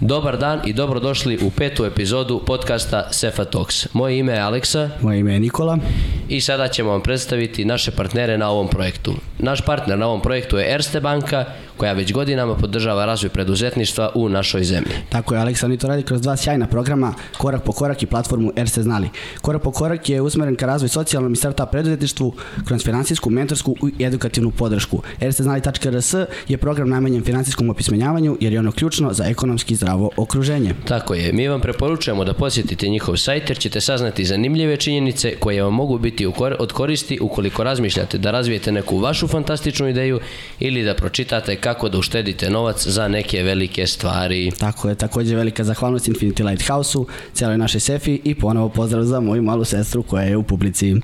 Dobar dan i dobrodošli u petu epizodu podcasta Sefa Talks. Moje ime je Aleksa Moje ime je Nikola. i sada ćemo vam predstaviti naše partnere na ovom projektu. Naš partner na ovom projektu je Erste banka koja već godinama podržava razvoj preduzetništva u našoj zemlji. Tako je, Aleksa, oni to radi kroz dva sjajna programa, Korak po korak i platformu Erste Znali. Korak po korak je usmeren ka razvoj socijalnom i startup preduzetništvu kroz finansijsku, mentorsku i edukativnu podršku. Ersteznali.rs je program namenjen finansijskom opismenjavanju jer je ono ključno za ekonomski zdravo okruženje. Tako je, mi vam preporučujemo da posjetite njihov sajt jer ćete saznati zanimljive činjenice koje vam mogu biti od koristi ukoliko razmišljate da razvijete neku vašu fantastičnu ideju ili da pročitate kako da uštedite novac za neke velike stvari. Tako je, takođe velika zahvalnost Infinity Lighthouse-u, cijeloj našoj Sefi i ponovo pozdrav za moju malu sestru koja je u publici.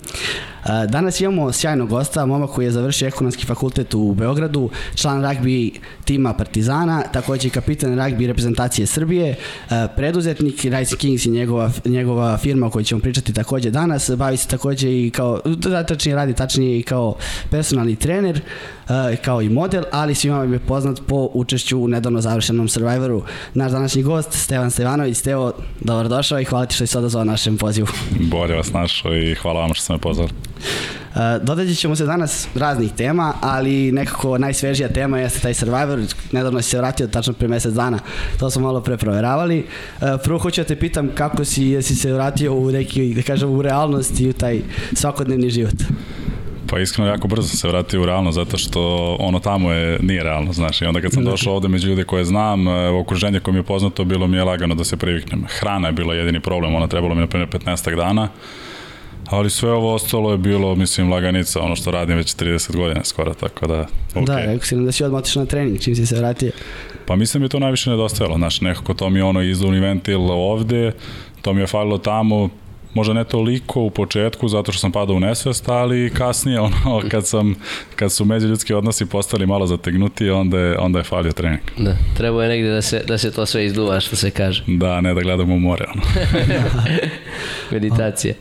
E, Danas imamo sjajnog gosta, momak koji je završio ekonomski fakultet u Beogradu, član ragbi tima Partizana, takođe i kapitan ragbi reprezentacije Srbije, e, preduzetnik Rising Kings i njegova, njegova firma o kojoj ćemo pričati takođe danas, bavi se takođe i kao, da, tačnije radi tačnije i kao personalni trener, e, kao i model, ali svima je poznat po učešću u nedavno završenom Survivoru. Naš današnji gost, Stevan Stevanović, Stevo, dobrodošao i hvala ti što si se odazvao našem pozivu. Bolje vas našao i hvala vam što ste me pozvali. Uh, dodađat ćemo se danas raznih tema, ali nekako najsvežija tema jeste taj Survivor. Nedavno si se vratio tačno pre mesec dana. To smo malo pre proveravali. Uh, prvo hoću da te pitam kako si, jesi se vratio u neki, da kažem, u realnost i u taj svakodnevni život. Pa iskreno jako brzo se vratio u realno zato što ono tamo je nije realno, znaš. I onda kad sam došao ovde među ljude koje znam, e, okruženje koje mi je poznato, bilo mi je lagano da se priviknem. Hrana je bila jedini problem, ona trebalo mi na primjer 15 dana. Ali sve ovo ostalo je bilo, mislim, laganica, ono što radim već 30 godina skoro, tako da, okay. Da, rekao si nam da si odmah otišao na trening čim si se vratio. Pa mislim da mi to najviše nedostajalo, znaš, nekako to mi je ono izduvni ventil ovde, to mi je falilo tamo, možda ne toliko u početku zato što sam padao u nesvest, ali kasnije ono kad sam kad su međuljudski odnosi postali malo zategnuti, onda je onda je falio trening. Da, treba je negde da se, da se to sve izduva što se kaže. Da, ne da gledamo u more ono. Meditacija.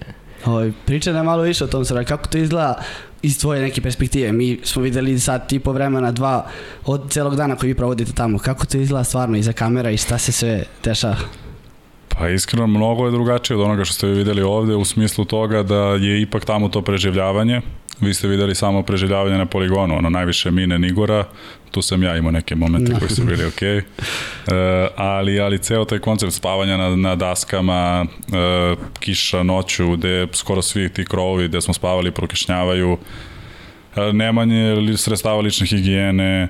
Ovaj, priča nam malo više o tom Survivoru. Kako to izgleda iz tvoje neke perspektive? Mi smo videli sad i po vremena, dva od celog dana koji vi provodite tamo. Kako to izgleda stvarno iza kamera i šta se sve dešava? Pa iskreno mnogo je drugačije od onoga što ste vi videli ovde u smislu toga da je ipak tamo to preživljavanje. Vi ste videli samo preživljavanje na poligonu, ono najviše mine Nigora, tu sam ja imao neke momente Da. koji su bili okej. E, ali, ali ceo taj koncept spavanja na, na daskama, e, kiša noću, gde skoro svi ti krovovi gde smo spavali prokišnjavaju, e, nemanje sredstava lične higijene, e,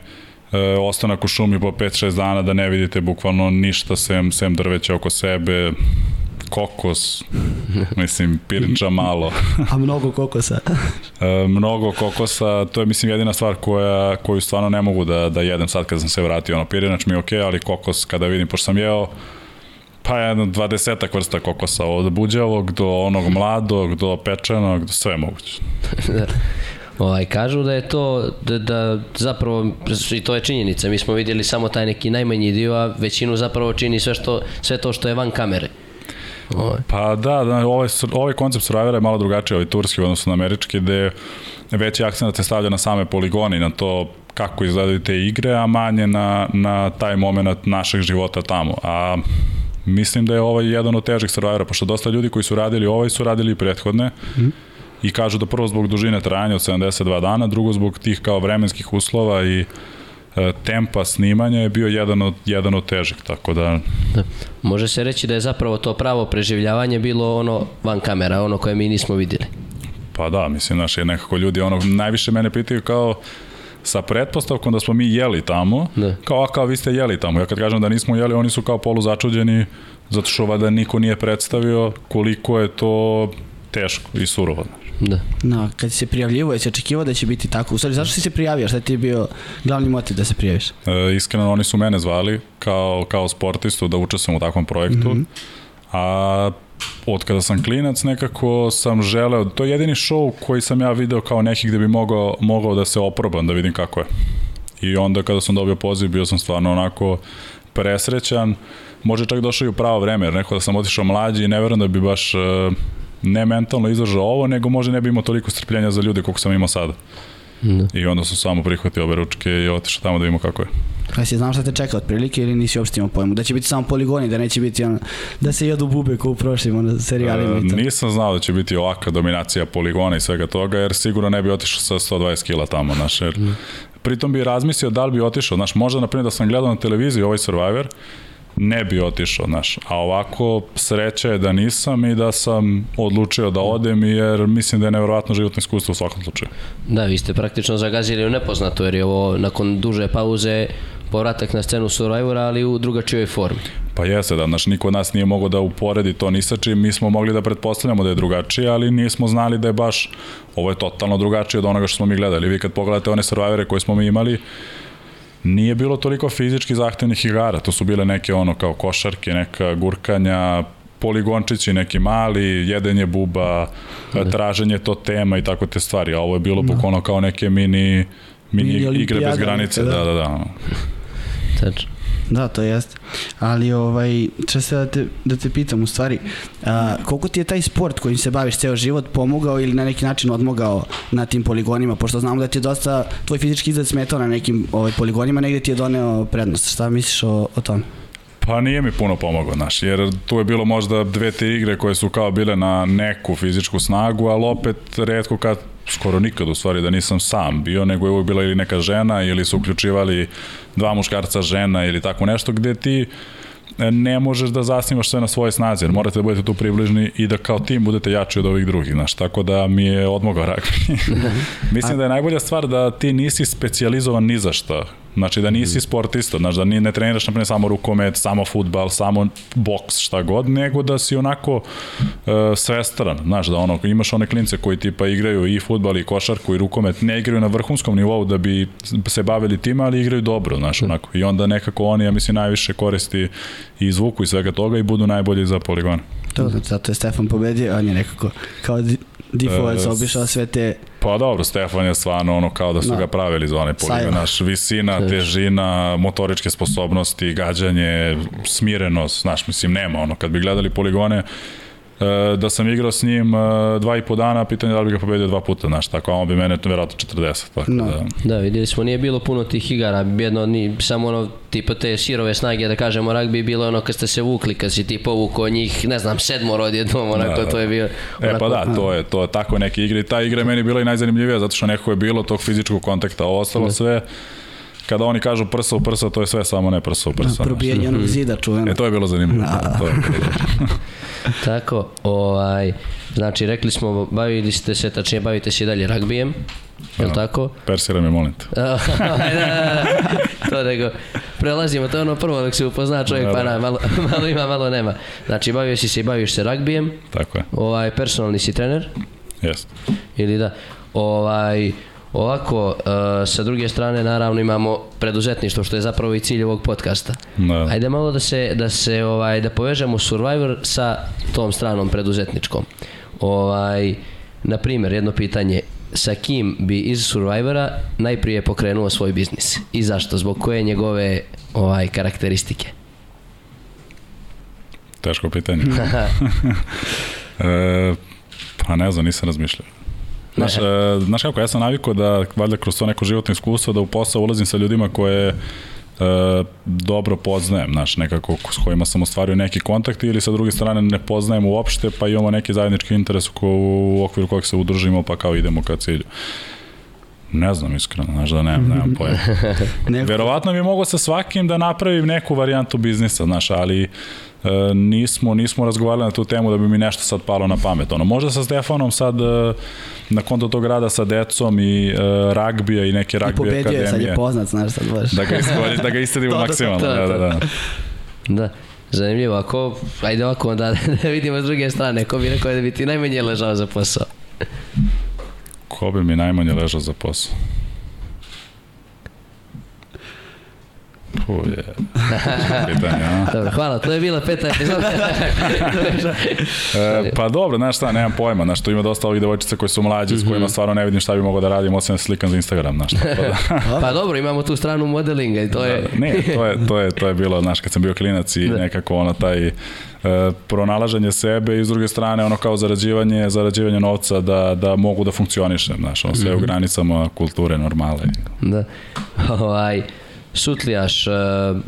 ostanak u šumi po 5-6 dana da ne vidite bukvalno ništa sem, sem drveća oko sebe, kokos, mislim, pirinča malo, A mnogo kokosa. e, mnogo kokosa, to je mislim jedina stvar koja, koju stvarno ne mogu da, da jedem sad kad sam se vratio, ono, pirinač mi je okej, ali kokos kada vidim, pošto sam jeo, pa jedno dvadesetak vrsta kokosa, od buđavog do onog mladog, do pečenog, do sve moguće. Ovaj, kažu da je to, da, da zapravo, i to je činjenica, mi smo vidjeli samo taj neki najmanji dio, a većinu zapravo čini sve, što, sve to što je van kamere. Ovaj. Pa da, da ovaj, ovaj koncept Survivora je malo drugačiji, ovaj turski u odnosu na američki, gde veći akcent se stavlja na same poligoni, na to kako izgledaju te igre, a manje na, na taj moment našeg života tamo. A mislim da je ovaj jedan od težih Survivora, pošto dosta ljudi koji su radili ovaj su radili i prethodne, mm. I kažu da prvo zbog dužine trajanja od 72 dana, drugo zbog tih kao vremenskih uslova i e, tempa snimanja je bio jedan od, jedan od težih, tako da Da. Može se reći da je zapravo to pravo preživljavanje bilo ono van kamera, ono koje mi nismo vidjeli. Pa da, mislim, znaš, je nekako ljudi, ono, najviše mene pitaju kao, sa pretpostavkom da smo mi jeli tamo, Da. kao, a kao vi ste jeli tamo. Ja kad kažem da nismo jeli, oni su kao polu začuđeni, zato što valjda niko nije predstavio koliko je to teško i surovo. Da. No, kad si se prijavljivo, jesi očekivao da će biti tako? U stvari, zašto si se prijavio? Šta ti je bio glavni motiv da se prijaviš? E, iskreno, oni su mene zvali kao, kao sportistu da učestvujem u takvom projektu, mm -hmm. a od kada sam klinac nekako sam želeo, to je jedini show koji sam ja video kao neki gde bi mogao, mogao da se oprobam, da vidim kako je. I onda kada sam dobio poziv, bio sam stvarno onako presrećan, može čak došao i u pravo vreme, jer neko da sam otišao mlađi i ne verujem da bi baš e, ne mentalno izdržao ovo, nego možda ne bi imao toliko strpljenja za ljude koliko sam imao sada. Da. I onda sam samo prihvatio obe ručke i otišao tamo da vidimo kako je. A si znam šta te čeka otprilike ili nisi uopšte imao pojmu? Da će biti samo poligoni, da neće biti ono, da se jedu bube kao u prošlim ono, serijalima i to. E, nisam znao da će biti ovakva dominacija poligona i svega toga, jer sigurno ne bi otišao sa 120 kila tamo, znaš, jer Mhm. pritom bi razmislio da li bi otišao, znaš, možda, na primjer, da sam gledao na televiziji ovaj Survivor, ne bi otišao, znaš, a ovako sreća je da nisam i da sam odlučio da odem, jer mislim da je nevjerovatno životno iskustvo u svakom slučaju. Da, vi ste praktično zagazili u nepoznato, jer je ovo nakon duže pauze povratak na scenu Survivora, ali u drugačijoj formi. Pa jeste da, znaš, niko od nas nije mogao da uporedi to ni sa čim, mi smo mogli da pretpostavljamo da je drugačije, ali nismo znali da je baš, ovo je totalno drugačije od onoga što smo mi gledali. Vi kad pogledate one survivore koje smo mi imali, nije bilo toliko fizički zahtevnih igara, to su bile neke ono kao košarke, neka gurkanja, poligončići neki mali, jedenje buba, traženje to tema i tako te stvari, a ovo je bilo bukvalno kao neke mini mini, Mini igre bez granice, da, da. da, da. Tačno. Da, to jeste. Ali, ovaj, če se da te, da te pitam u stvari, a, koliko ti je taj sport kojim se baviš ceo život pomogao ili na neki način odmogao na tim poligonima, pošto znamo da ti je dosta, tvoj fizički izgled smetao na nekim ovaj, poligonima, negde ti je doneo prednost. Šta misliš o, o tome? Pa nije mi puno pomogao, znaš, jer tu je bilo možda dve, te igre koje su kao bile na neku fizičku snagu, ali opet redko kad, skoro nikad u stvari da nisam sam bio, nego je uvijek bila ili neka žena ili su uključivali dva muškarca žena ili tako nešto gde ti e, ne možeš da zasnimaš sve na svoje snazi, jer morate da budete tu približni i da kao tim budete jači od ovih drugih, znaš, tako da mi je odmogao ragbi. Mislim da je najbolja stvar da ti nisi specijalizovan ni za šta, Znači da nisi sportista, znači da ne treniraš naprimjer samo rukomet, samo futbal, samo boks, šta god, nego da si onako uh, svestran, znaš da ono, imaš one klince koji tipa igraju i futbal i košarku i rukomet, ne igraju na vrhunskom nivou da bi se bavili time, ali igraju dobro, znaš, onako. I onda nekako oni, ja mislim, najviše koristi i izvuku i svega toga i budu najbolji za poligon. To, zato je Stefan pobedio, on je nekako kao di- default E, obišao sve te Pa dobro, Stefan je stvarno ono kao da su Da. ga pravili za onaj poligon, znaš, visina, težina, motoričke sposobnosti, gađanje, smirenost, znaš, mislim, nema ono, kad bi gledali poligone, da sam igrao s njim e, dva i po dana, pitanje je da li bi ga pobedio dva puta, znaš, tako, a on bi mene verovatno 40, tako No. da... Da, vidjeli smo, nije bilo puno tih igara, jedno, ni, samo ono, tipa te sirove snage, da kažemo, ragbi je bilo ono kad ste se vukli, kad si ti povukao njih, ne znam, sedmoro odjednom, onako, Da, da. to je bio... E pa da, to je, to je tako neke igre i ta igra je meni bila i najzanimljivija zato što nekako je bilo tog fizičkog kontakta, a ovo ostalo sve kada oni kažu prsa u prsa, to je sve samo ne prsa u prsa. znaš. probijanje onog zida čuveno. E, to je bilo zanimljivo. Da. To je bilo. Tako, ovaj, znači rekli smo, bavili ste se, tačnije bavite se i dalje ragbijem, je li Da. tako? Persira me, molim te. da, da, da, to nego, prelazimo, to je ono prvo dok se upozna čovjek, Da, pa da. na, malo, malo ima, malo nema. Znači, bavio si se i baviš se ragbijem, Tako je. ovaj, personalni si trener, Jeste. ili da, ovaj, ovako, uh, sa druge strane, naravno, imamo preduzetništvo, što je zapravo i cilj ovog podcasta. Da. Ajde malo da se, da se ovaj, da povežemo Survivor sa tom stranom preduzetničkom. Ovaj, na primjer, jedno pitanje, sa kim bi iz Survivora najprije pokrenuo svoj biznis i zašto, zbog koje njegove ovaj karakteristike? Teško pitanje. e, pa ne znam, nisam razmišljao. Znaš, e, znaš kako, ja sam navikao da, valjda kroz to neko životno iskustvo, da u posao ulazim sa ljudima koje e, dobro poznajem, znaš, nekako s kojima sam ostvario neki kontakt ili sa druge strane ne poznajem uopšte, pa imamo neki zajednički interes ko, u okviru kojeg se udružimo, pa kao idemo ka cilju. Ne znam iskreno, znaš da nemam, nemam pojma. Verovatno bi mogao sa svakim da napravim neku varijantu biznisa, znaš, ali nismo, nismo razgovarali na tu temu da bi mi nešto sad palo na pamet. Ono, možda sa Stefanom sad e, na konto tog rada sa decom i e, ragbija i neke I ragbi pobedio je, sad je akademije. poznat, znaš sad baš. Da ga, iskori, da ga istedimo To, to, to, maksimalno. to, Da, to. da, da. Da, zanimljivo, ako, ajde ovako onda da vidimo s druge strane, ko bi rekao da bi ti najmanje ležao za posao? Ko bi mi najmanje ležao za posao? Puh, je. Pitanje, a? Dobro, hvala, to je bila peta epizoda. E, pa dobro, znaš šta, nemam pojma, znaš, tu ima dosta ovih devojčica koji su mlađe, s kojima stvarno ne vidim šta bi mogao da radim, osim da se slikam za Instagram, znaš, tako da. pa dobro, imamo tu stranu modelinga i to je... ne, to je, to je, to je bilo, znaš, kad sam bio klinac i Da. nekako ono taj e, pronalaženje sebe i s druge strane ono kao zarađivanje, zarađivanje novca da, da mogu da funkcionišem, znaš, ono sve u granicama kulture normale. Da. Ovaj, Sutlijaš, uh,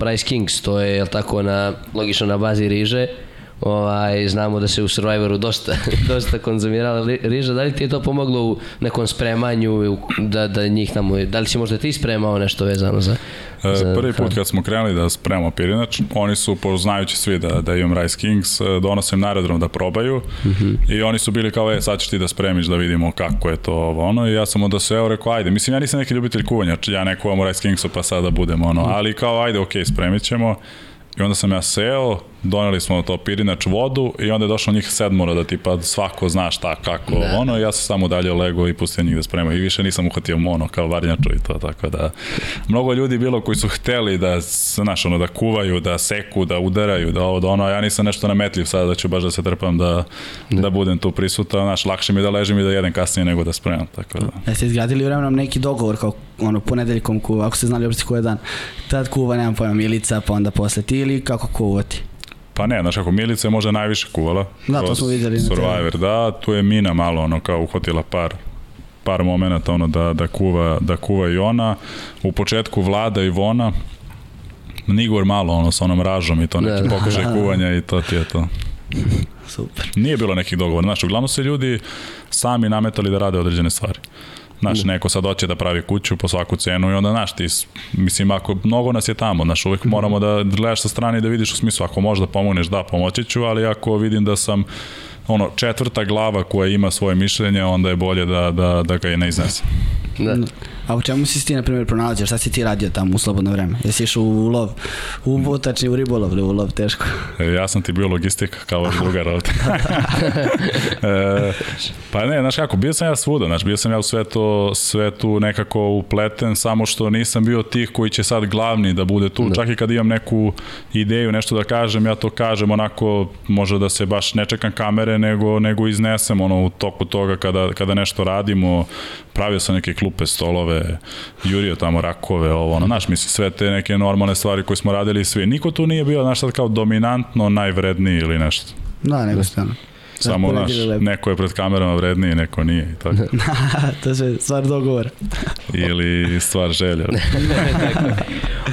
Rice Kings, to je, jel tako, na, logično na bazi riže. Ovaj, znamo da se u Survivoru dosta, dosta konzumirala riža. Da li ti je to pomoglo u nekom spremanju, da, da njih tamo, da li si možda ti spremao nešto vezano za, E, za Prvi put kad smo krenuli da spremamo pirinač, oni su, poznajući svi da, da imam Rice Kings, e, donose im na aerodrom da probaju. I oni su bili kao, e, sad ćeš ti da spremiš da vidimo kako je to ovo, ono, i ja sam onda seo, rekao, ajde, mislim, ja nisam neki ljubitelj kuvanja, ja ne kuvam u Rice Kingsu pa sada budem, ono, ali kao, ajde, okej, spremit ćemo. I onda sam ja seo, doneli smo to pirinač vodu i onda je došlo njih sedmora da tipa svako zna šta, kako, Da. ono, ja sam samo dalje lego i pustio njih da spremaju i više nisam uhvatio mono kao varnjaču i to, tako da mnogo ljudi bilo koji su hteli da, znaš, ono, da kuvaju, da seku, da udaraju, da ovo, da ono, ja nisam nešto nametljiv sada da ću baš da se trpam da, da budem tu prisutan, znaš, lakše mi da ležim i da jedem kasnije nego da spremam, tako da. Jeste izgradili vremenom neki dogovor kao ono ponedeljkom kuva, ako ste znali uopšte koji je dan, tad kuva, nemam pojma, Milica, pa onda posle ti ili kako kuvati? Pa ne, znaš kako, Milica je možda najviše kuvala. Da, to smo videli Survivor, da, tu je Mina malo ono kao uhvatila par par momenata ono da, da, kuva, da kuva i ona. U početku Vlada i Vona, Nigor malo ono sa onom ražom i to neki Da, da. pokušaj kuvanja i to ti je to. Super. Nije bilo nekih dogovora. Znaš, uglavnom se ljudi sami nametali da rade određene stvari. Znaš, neko sad hoće da pravi kuću po svaku cenu i onda, znaš, ti, mislim, ako mnogo nas je tamo, znaš, uvek moramo da gledaš sa strane i da vidiš u smislu, ako možeš da pomogneš, da, pomoći ću, ali ako vidim da sam ono, četvrta glava koja ima svoje mišljenje, onda je bolje da, da, da ga i ne iznesem. Da. A u čemu si ti, na primjer, pronalazio? Šta si ti radio tamo u slobodno vreme? Jesi išao u lov, u botačni, u ribolov ili u lov, teško? E, ja sam ti bio logistika kao vaš drugar ovde. e, pa ne, znaš kako, bio sam ja svuda, znaš, bio sam ja u sve to, sve tu nekako upleten, samo što nisam bio tih koji će sad glavni da bude tu, da. čak i kad imam neku ideju, nešto da kažem, ja to kažem onako, može da se baš ne čekam kamere, nego, nego iznesem ono u toku toga kada, kada nešto radimo, pravio sam neke klupe, stolove, jurio tamo rakove, ovo, ono, znaš, mislim, sve te neke normalne stvari koje smo radili svi. Niko tu nije bio, znaš, sad kao dominantno najvredniji ili nešto. Da, nego stvarno. Samo, lepo. neko je pred kamerama vredniji, neko nije. i Tako. to je stvar dogovora. Ili stvar želja.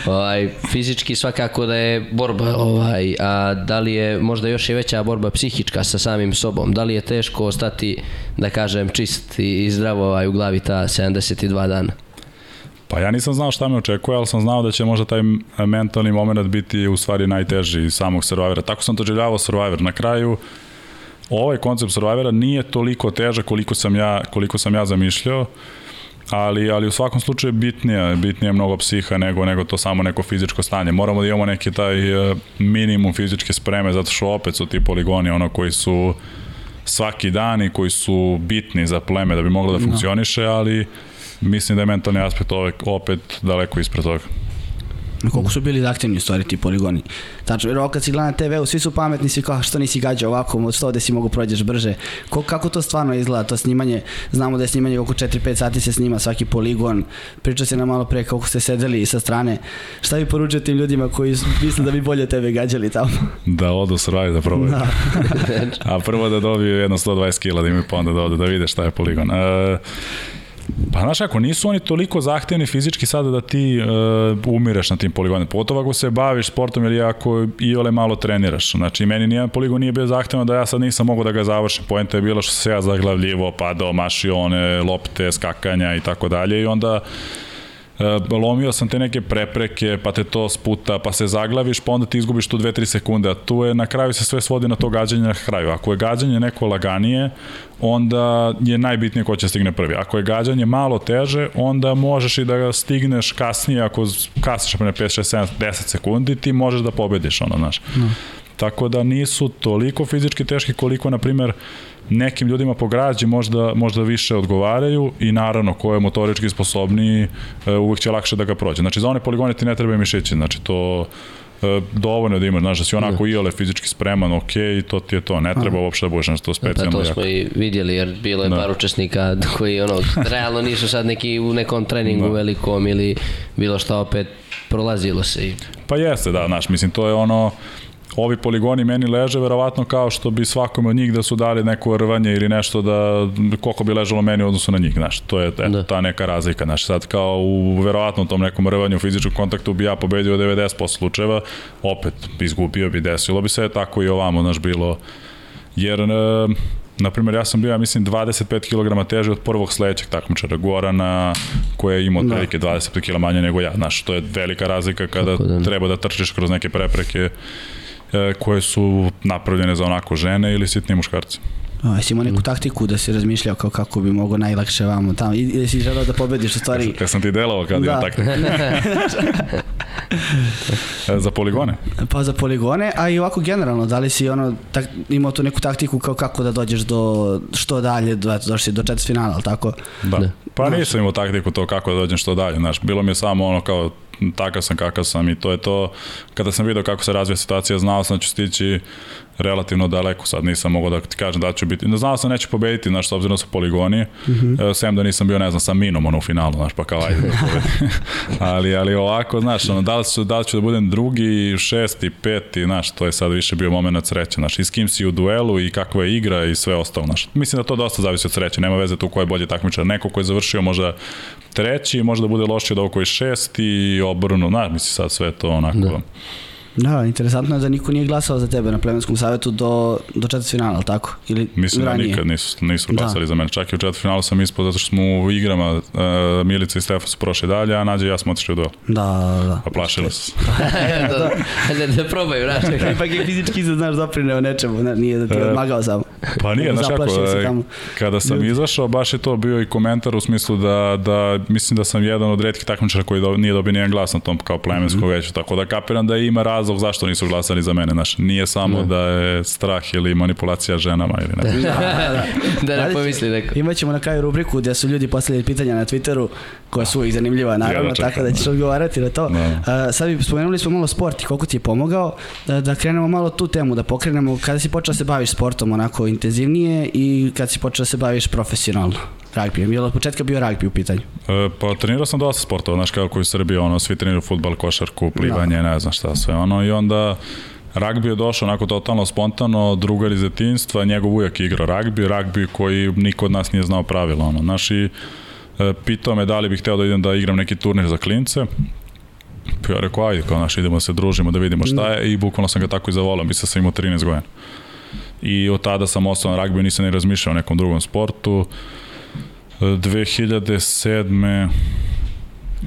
ovaj, fizički svakako da je borba, ovaj, a da li je možda još i veća borba psihička sa samim sobom? Da li je teško ostati, da kažem, čist i zdravo ovaj, u glavi ta 72 dana? Pa ja nisam znao šta me očekuje, ali sam znao da će možda taj mentalni moment biti u stvari najteži samog Survivora. Tako sam doživljavao Survivor. Na kraju, ovaj koncept Survivora nije toliko težak koliko sam ja, koliko sam ja zamišljao, ali, ali u svakom slučaju bitnije, bitnije je mnogo psiha nego, nego to samo neko fizičko stanje. Moramo da imamo neki taj eh, minimum fizičke spreme, zato što opet su ti poligoni ono koji su svaki dan i koji su bitni za pleme da bi moglo da funkcioniše, ali mislim da je mentalni aspekt ove, opet daleko ispred toga. Koliko su bili zahtevni u stvari ti poligoni? Tačno, jer ovo kad si gleda na TV-u, svi su pametni, svi kao što nisi gađao ovako, od 100 da si mogu prođeš brže. Ko, kako to stvarno izgleda, to snimanje, znamo da je snimanje oko 4-5 sati se snima svaki poligon, priča se nam malo pre kako ste sedeli sa strane. Šta vi poručujete tim ljudima koji misle da bi bolje tebe gađali tamo? Da odu Survivor da probaju. Da. A prvo da dobiju jedno 120 kila da imaju pa onda da odu da vide šta je poligon. E, Pa znaš ako, nisu oni toliko zahtevni fizički sada da ti e, umireš na tim poligonima. Pogotovo ako se baviš sportom ili ako i ole malo treniraš. Znači, meni nijedan poligon nije bio zahtevan da ja sad nisam mogao da ga završim. Poenta je bila što se ja zaglavljivo, padao, mašio one lopte, skakanja i tako dalje i onda lomio sam te neke prepreke, pa te to sputa, pa se zaglaviš, pa onda ti izgubiš tu 2-3 sekunde, a tu je na kraju se sve svodi na to gađanje na kraju. Ako je gađanje neko laganije, onda je najbitnije ko će stigne prvi. Ako je gađanje malo teže, onda možeš i da ga stigneš kasnije, ako kasniš na 5, 6, 7, 10 sekundi, ti možeš da pobediš, ono, znaš. No. Tako da nisu toliko fizički teški koliko, na primer, nekim ljudima po građi možda, možda više odgovaraju i naravno ko je motorički sposobniji e, uvek će lakše da ga prođe. Znači za one poligone ti ne treba mišići, znači to e, dovoljno da imaš, znaš da si onako iole fizički spreman, ok, i to ti je to, ne treba uopšte da budeš nešto Pa specijalno to jako. smo i vidjeli jer bilo je Da. par učesnika koji ono, realno nisu sad neki u nekom treningu Da. velikom ili bilo šta opet prolazilo se i Pa jeste, da, znaš, mislim, to je ono, ovi poligoni meni leže verovatno kao što bi svakome od njih da su dali neko rvanje ili nešto da koliko bi ležalo meni u odnosu na njih, znaš, to je eto, da. ta neka razlika, znaš, sad kao u verovatno tom nekom rvanju u fizičkom kontaktu bi ja pobedio 90% slučajeva, opet izgubio bi, desilo bi se, tako i ovamo, znaš, bilo, jer e, Na primjer, ja sam bio, ja mislim, 25 kg teži od prvog sledećeg takmičara, Gorana, koja je imao da. otprilike 25 kg manje nego ja. Znaš, to je velika razlika kada da. treba da trčiš kroz neke prepreke koje su napravljene za onako žene ili sitni muškarci. A, jesi imao neku mm. taktiku da si razmišljao kao kako bi mogo najlakše vamo tamo i si želeo da pobediš u stvari? Kad sam ti delovao kad da. imam taktiku. za poligone? Pa za poligone, a i ovako generalno, da li si ono, tak, imao tu neku taktiku kao kako da dođeš do što dalje, do, došli do četvrt finala, ali tako? Da. da. Pa nisam imao taktiku to kako da dođem što dalje, znaš, bilo mi je samo ono kao takav sam kakav sam i to je to. Kada sam video kako se razvija situacija, znao sam da ću stići relativno daleko, sad nisam mogao da ti kažem da ću biti, znao sam da neću pobediti, znaš, s obzirom da su poligoni, mm -hmm. sem da nisam bio, ne znam, sa Minom ono u finalu, znaš, pa kao ajde da ali, ali ovako, znaš, ono, da li, su, da li ću da budem drugi, šesti, peti, znaš, to je sad više bio moment sreće, znaš, i s kim si u duelu i kakva je igra i sve ostalo, znaš. Mislim da to dosta zavisi od sreće, nema veze tu ko je bolji takmičar, neko ko je završio možda treći, možda bude lošiji od ovog koji šesti i obrnu, znaš, misli sad sve to onako... Da Da, interesantno je da niko nije glasao za tebe na plemenskom savjetu do, do četvrt finala, ali tako? Ili Mislim da ranije? da nikad nisu, nisu da. glasali da. za mene. Čak i u četvrt finalu sam ispod zato što smo u igrama uh, Milica i Stefan su prošli dalje, a Nađe i ja smo otišli u duel. Da, da, da. A plašili su da, da, da, da probaju, znaš. Ipak je fizički se, znaš, doprineo nečemu, ne, nije da ti e, odmagao samo. Pa nije, znaš kako, e, kada sam Ljudi. izašao, baš je to bio i komentar u smislu da, da mislim da sam jedan od redkih takmičara koji do, nije dobio nijedan glas na tom kao plemenskom mm -hmm. veću, tako da kapiram da ima razlog zašto nisu glasali za mene, znaš, nije samo ne. da je strah ili manipulacija ženama ili ne. da, da, da. da ne pomisli neko. Imaćemo na kraju rubriku gde su ljudi postavljali pitanja na Twitteru koja su uvijek zanimljiva, naravno, ja tako da ćeš odgovarati na to. Da. Uh, sad bi spomenuli smo malo sport i koliko ti je pomogao, da, da krenemo malo tu temu, da pokrenemo kada si počeo da se baviš sportom onako intenzivnije i kada si počeo da se baviš profesionalno ragbijem? Je li od početka bio ragbi u pitanju? E, pa trenirao sam dosta sportova, znaš kako u Srbiji, ono, svi treniraju futbal, košarku, plivanje, no. Da. ne znam šta sve, ono, i onda Ragbi je došao onako totalno spontano, drugar iz detinstva, njegov ujak je igrao ragbi, ragbi koji niko od nas nije znao pravila, ono, naši e, pitao me da li bih hteo da idem da igram neki turnir za klince, pa ja rekao, ajde, kao naš, idemo da se družimo, da vidimo šta je i bukvalno sam ga tako i zavolao, mislim da sam imao 13 godina. I od tada sam ostao na ragbi, nisam ni razmišljao o nekom drugom sportu. 2007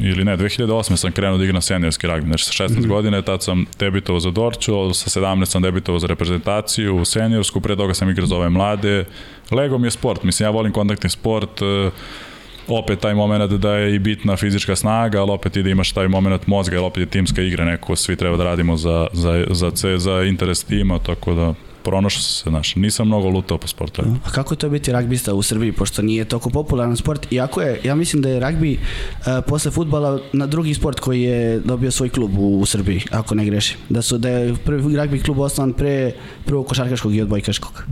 ili ne, 2008. sam krenuo da igram seniorski ragbi, znači sa 16 mm -hmm. godina, tad sam debitovao za Dorču, sa 17 sam debitovao za reprezentaciju, u seniorsku, pre toga sam igrao za ove mlade. Lego mi je sport, mislim, ja volim kontaktni sport, uh, opet taj moment da je i bitna fizička snaga, ali opet i da imaš taj moment mozga, ali opet je timska igra, neko svi treba da radimo za, za, za, za, za interes tima, tako da pronašao sam se, znaš, nisam mnogo lutao po sportu. A kako je to biti ragbista u Srbiji, pošto nije toliko popularan sport, iako je, ja mislim da je ragbi uh, posle futbala na drugi sport koji je dobio svoj klub u, u Srbiji, ako ne grešim. Da su da je prvi ragbi klub osnovan pre prvog košarkaškog i odbojkaškog.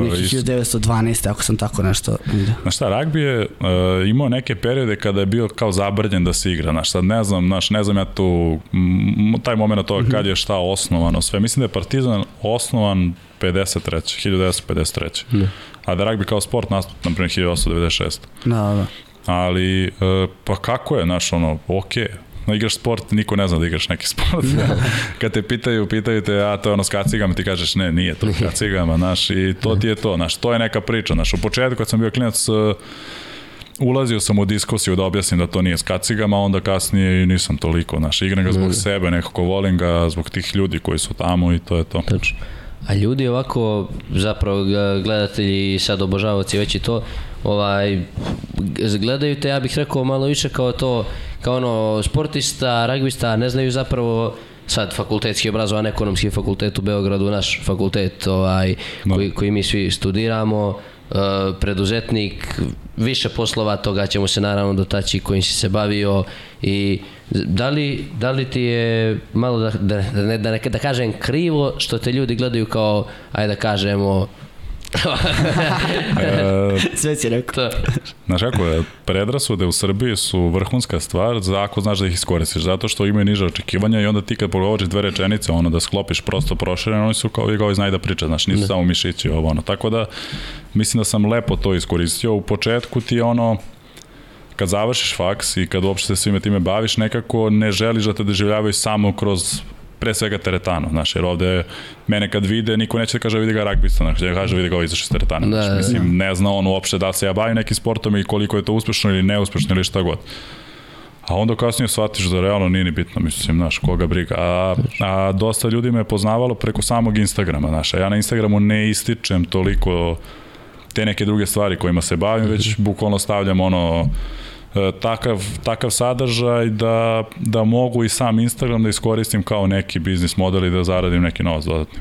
1912. ako sam tako nešto vidio. Znaš šta, ragbi je uh, imao neke periode kada je bio kao zabrđen da se igra, znaš, sad ne znam, znaš, ne znam ja tu, m, taj moment toga mm -hmm. kad je šta osnovano, sve, mislim da je Partizan osnovan 53. 1953. Ne. A da ragbi kao sport nastup, na primjer, 1896. Da, da. Ali, uh, pa kako je, znaš, ono, okej, okay no, igraš sport, niko ne zna da igraš neki sport. Kad te pitaju, pitaju te, a to je ono s kacigama, ti kažeš ne, nije to s kacigama, znaš, i to ti je to, znaš, to je neka priča, znaš, u početku kad sam bio klinac, uh, ulazio sam u diskusiju da objasnim da to nije s kacigama, onda kasnije i nisam toliko, znaš, igram ga zbog sebe, nekako volim ga zbog tih ljudi koji su tamo i to je to. Tačno. A ljudi ovako, zapravo gledatelji i sad obožavaoci već i to, ovaj, gledaju te, ja bih rekao, malo više kao to, kao ono, sportista, ragbista, ne znaju zapravo sad fakultetski obrazovan ekonomski fakultet u Beogradu, naš fakultet ovaj, no. koji, koji mi svi studiramo, uh, preduzetnik, više poslova toga ćemo se naravno dotaći kojim si se bavio i da li, da li ti je malo da, da, da, ne, da, da kažem krivo što te ljudi gledaju kao, ajde da kažemo, e, Sve si rekao. To. Znaš kako je, predrasude u Srbiji su vrhunska stvar za ako znaš da ih iskoristiš, zato što imaju niže očekivanja i onda ti kad pogovoriš dve rečenice, ono da sklopiš prosto prošireno, oni su kao i ovi znaju da priča, znaš, nisu Da. samo mišići ovo, ono. Tako da, mislim da sam lepo to iskoristio. U početku ti ono, kad završiš faks i kad uopšte se svime time baviš, nekako ne želiš da te doživljavaju samo kroz pre svega teretanu, znaš, jer ovde mene kad vide, niko neće da kaže vidi ga ragbista, znaš, da kaže vidi ga ovo izašao iz teretana, Da, znaš, da, mislim, ne zna on uopšte da se ja bavim nekim sportom i koliko je to uspešno ili neuspešno ili šta god. A onda kasnije shvatiš da realno nije ni bitno, mislim, znaš, koga briga. A, a dosta ljudi me je poznavalo preko samog Instagrama, znaš, a ja na Instagramu ne ističem toliko te neke druge stvari kojima se bavim, već bukvalno stavljam ono takav, takav sadržaj da, da mogu i sam Instagram da iskoristim kao neki biznis model i da zaradim neki novac dodatni.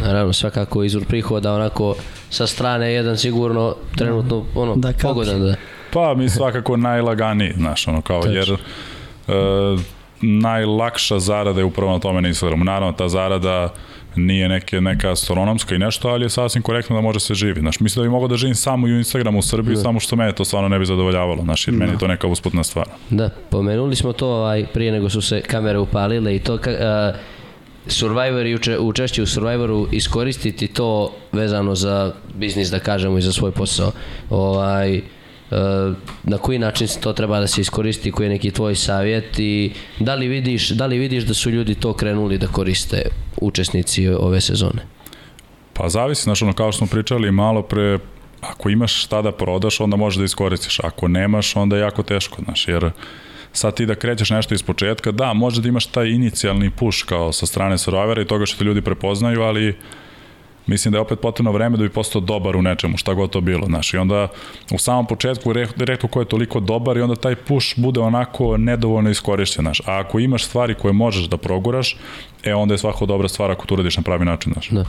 Naravno, svakako izvor prihoda onako sa strane jedan sigurno trenutno ono, Da, kako? pogodan da. Pa mi svakako najlaganiji, znaš, ono kao, Tačno. jer e, najlakša zarada je upravo na tome na Instagramu. Naravno, ta zarada nije neke, neka astronomska i nešto, ali je sasvim korektno da može se živi. Znaš, mislim da bi mogao da živim samo u Instagramu u Srbiji, Da. samo što mene to stvarno ne bi zadovoljavalo, znaš, jer meni je to neka usputna stvar. Da, pomenuli smo to ovaj, prije nego su se kamere upalile i to ka, a, Survivor i uče, učešće u Survivoru iskoristiti to vezano za biznis da kažemo i za svoj posao. Ovaj, na koji način se to treba da se iskoristi, koji je neki tvoj savjet i da li vidiš, da li vidiš da su ljudi to krenuli da koriste učesnici ove sezone? Pa zavisi, znaš, ono, kao što smo pričali malo pre, ako imaš šta da prodaš, onda možeš da iskoristiš. Ako nemaš, onda je jako teško, znaš, jer sad ti da krećeš nešto iz početka, da, može da imaš taj inicijalni push kao sa strane Survivora i toga što te ljudi prepoznaju, ali mislim da je opet potrebno vreme da bi postao dobar u nečemu, šta god to bilo, znaš, i onda u samom početku re- rekao ko je toliko dobar i onda taj push bude onako nedovoljno iskorišćen, znaš, a ako imaš stvari koje možeš da proguraš, e onda je svako dobra stvar ako to uradiš na pravi način, znaš. Da.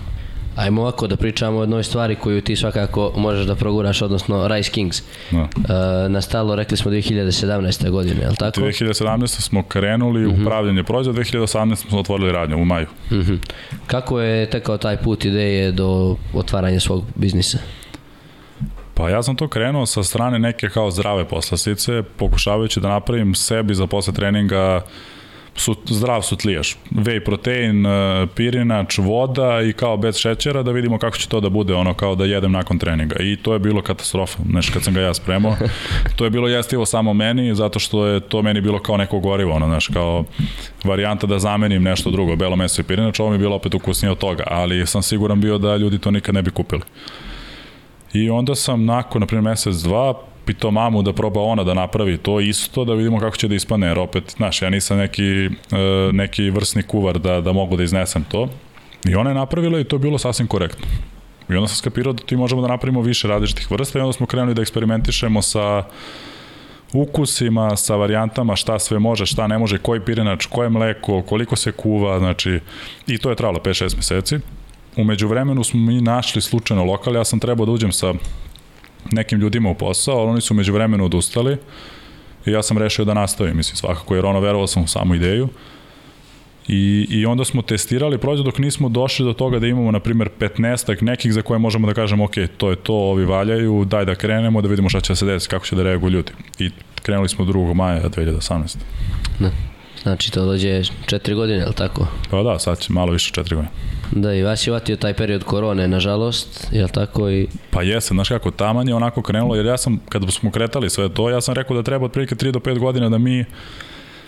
Ajmo ovako da pričamo o jednoj stvari koju ti svakako možeš da proguraš, odnosno Rice Kings. Da. E, nastalo, rekli smo 2017. godine, je li tako? 2017. smo krenuli u upravljanje proizvoda, 2018. smo otvorili radnju u maju. Mhm. Kako je tekao taj put ideje do otvaranja svog biznisa? Pa ja sam to krenuo sa strane neke kao zdrave poslastice, pokušavajući da napravim sebi za posle treninga su, zdrav sutlijaš. Whey protein, e, pirinač, voda i kao bez šećera da vidimo kako će to da bude, ono kao da jedem nakon treninga. I to je bilo katastrofa, znači kad sam ga ja spremao. to je bilo jestivo samo meni, zato što je to meni bilo kao neko gorivo, ono, znaš, kao varijanta da zamenim nešto drugo, belo meso i pirinač, ovo mi je bilo opet ukusnije od toga, ali sam siguran bio da ljudi to nikad ne bi kupili. I onda sam nakon, na primjer, mesec, dva, pitao mamu da proba ona da napravi to isto, da vidimo kako će da ispane, jer opet, znaš, ja nisam neki, e, neki vrsni kuvar da, da mogu da iznesem to. I ona je napravila i to je bilo sasvim korektno. I onda sam skapirao da ti možemo da napravimo više različitih vrsta i onda smo krenuli da eksperimentišemo sa ukusima, sa varijantama šta sve može, šta ne može, koji pirinač, koje mleko, koliko se kuva, znači, i to je trajalo 5-6 meseci. Umeđu vremenu smo mi našli slučajno lokal, ja sam trebao da uđem sa nekim ljudima u posao, ali oni su umeđu vremenu odustali i ja sam rešio da nastavim, mislim, svakako, jer ono, verovao sam u samu ideju. I, I onda smo testirali proizvod dok nismo došli do toga da imamo, na primjer, 15 nekih za koje možemo da kažemo, ok, to je to, ovi valjaju, daj da krenemo, da vidimo šta će da se desiti, kako će da reaguju ljudi. I krenuli smo 2. maja 2018. Da. Znači to dođe četiri godine, je li tako? Pa da, sad će malo više 4 godine. Da, i vas je vatio taj period korone, nažalost, je li tako? I... Pa jeste, znaš kako, taman je onako krenulo, jer ja sam, kada smo kretali sve to, ja sam rekao da treba otprilike 3 do 5 godina da mi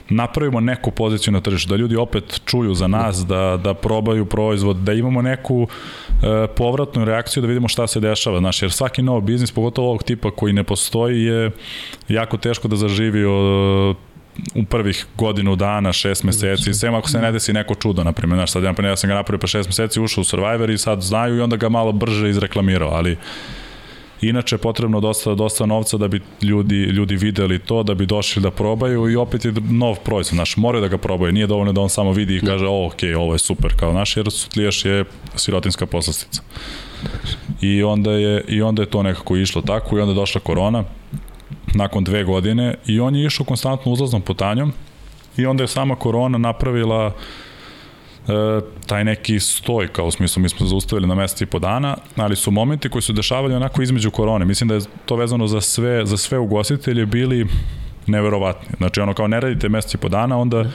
napravimo neku poziciju na tržištu, da ljudi opet čuju za nas, da, da probaju proizvod, da imamo neku e, povratnu reakciju da vidimo šta se dešava, znaš, jer svaki nov biznis, pogotovo ovog tipa koji ne postoji, je jako teško da zaživi o, u prvih godinu dana, šest meseci, sem ako se ne desi neko čudo, na primjer, znaš, sad ja, ja sam ga napravio pa šest meseci, ušao u Survivor i sad znaju i onda ga malo brže izreklamirao, ali Inače je potrebno dosta, dosta novca da bi ljudi, ljudi videli to, da bi došli da probaju i opet je nov proizvod, znaš, moraju da ga probaju, nije dovoljno da on samo vidi i kaže, o, ok, ovo je super, kao naš, jer sutlijaš je sirotinska poslastica. I onda, je, I onda je to nekako išlo tako i onda je došla korona, nakon dve godine i on je išao konstantno uzlaznom putanjom i onda je sama korona napravila taj neki stoj, kao u smislu mi smo zaustavili na mesec i po dana, ali su momenti koji su dešavali onako između korone. Mislim da je to vezano za sve, za sve ugostitelje bili neverovatni. Znači ono kao ne radite mesec i po dana, onda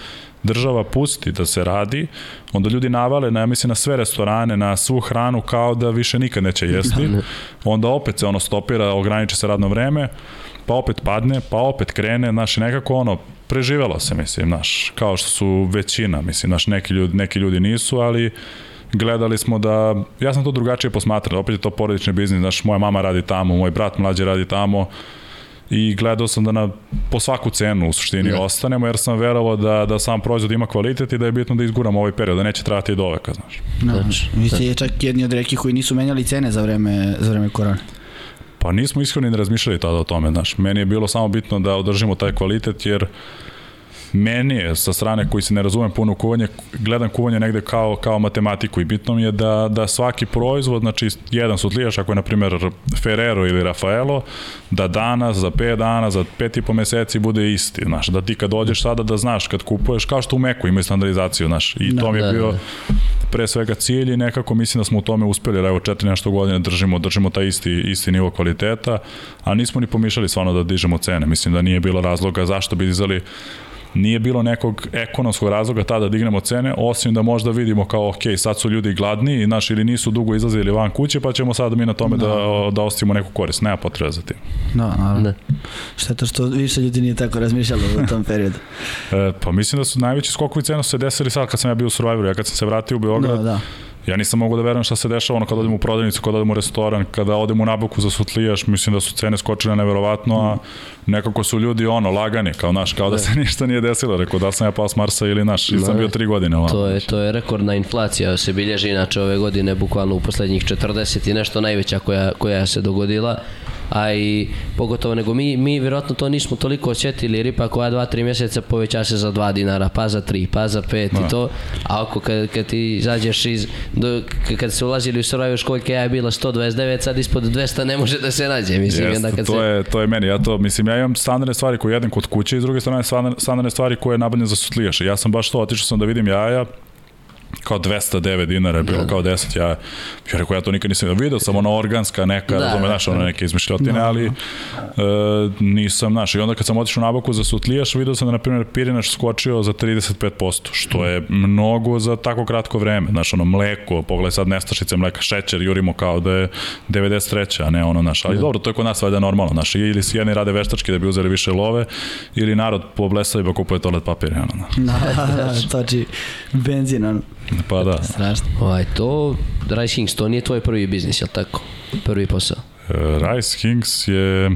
država pusti da se radi, onda ljudi navale na, ja mislim, na sve restorane, na svu hranu kao da više nikad neće jesti, onda opet se ono stopira, ograniče se radno vreme, pa opet padne, pa opet krene, znaš, nekako ono, preživelo se, mislim, znaš, kao što su većina, mislim, znaš, neki ljudi, neki ljudi nisu, ali gledali smo da, ja sam to drugačije posmatrao, opet je to porodični biznis, znaš, moja mama radi tamo, moj brat mlađe radi tamo, i gledao sam da na, po svaku cenu u suštini da. ostanemo, jer sam verovao da, da sam proizvod ima kvalitet i da je bitno da izguramo ovaj period, da neće trajati do veka, znaš. Da, znači, vi ste čak jedni od rekih koji nisu menjali cene za vreme, za vreme korone. Pa nismo iskreno ni razmišljali tada o tome, znaš. Meni je bilo samo bitno da održimo taj kvalitet, jer meni je sa strane koji se ne razumem puno kuvanje, gledam kuvanje negde kao, kao matematiku i bitno mi je da, da svaki proizvod, znači jedan sutlijaš, ako je na primjer Ferrero ili Rafaelo, da danas, za 5 dana, za pet i po meseci bude isti, znaš, da ti kad dođeš sada da znaš kad kupuješ, kao što u Meku imaju standardizaciju, znaš, i da, to mi je da, bio da. pre svega cilj i nekako mislim da smo u tome uspeli, evo četiri nešto godine držimo, držimo taj isti, isti nivo kvaliteta, a nismo ni pomišljali stvarno da dižemo cene, mislim da nije bilo razloga zašto bi dizali nije bilo nekog ekonomskog razloga tada da dignemo cene, osim da možda vidimo kao, ok, sad su ljudi gladni i naši ili nisu dugo izlazili van kuće, pa ćemo sad mi na tome da, da, da ostimo neku korist. Nema potreba za tim. Da, naravno. Da. Šteta što više ljudi nije tako razmišljalo u tom periodu. e, pa mislim da su najveći skokovi cena su se desili sad kad sam ja bio u Survivoru. Ja kad sam se vratio u Beograd, da, da Ja nisam mogu da verujem šta se dešava ono kada odem u prodavnicu, kada odem u restoran, kada odem u nabuku za sutlijaš, mislim da su cene skočile neverovatno, a nekako su ljudi ono lagani, kao naš, kao da se ništa nije desilo, rekao da sam ja pao s Marsa ili naš, ili sam bio tri godine. Ovako. To je, to je rekordna inflacija, se bilježi inače ove godine, bukvalno u poslednjih 40 i nešto najveća koja, koja se dogodila a i pogotovo nego mi, mi vjerojatno to nismo toliko osjetili jer ipak ova dva, tri mjeseca poveća se za 2 dinara, pa za 3, pa za 5 no. i da. to, a ako kad, kad ti izađeš iz, do, kad se ulazili u Survivor školjke, ja je bila 129, sad ispod 200 ne može da se nađe, mislim. Jest, kad to, se... je, to je meni, ja to, mislim, ja imam standardne stvari koje jedem kod kuće i s druge strane standardne stvari koje je nabavljene za sutlijaše. Ja sam baš to, otišao sam da vidim jaja, kao 209 dinara je bilo, da. kao 10, ja, ja rekao, ja to nikad nisam vidio, sam ono organska neka, da, razume, znaš, ono neke izmišljotine, da. ali e, nisam, znaš, i onda kad sam otišao na baku za sutlijaš, vidio sam da, na primjer, pirinaš skočio za 35%, što je mnogo za tako kratko vreme, znaš, ono, mleko, pogledaj sad nestašice mleka, šećer, jurimo kao da je 93. a ne ono, znaš, ali da. dobro, to je kod nas valjda normalno, znaš, ili si jedni rade veštački da bi uzeli više love, ili narod po blesavi pa kupuje toalet papir, ono, znaš. Da, da, toči benzin, ono. Pa da. Strašno. Ovaj, to, Rice Kings, to nije tvoj prvi biznis, jel tako? Prvi posao. Uh, Rice Kings je...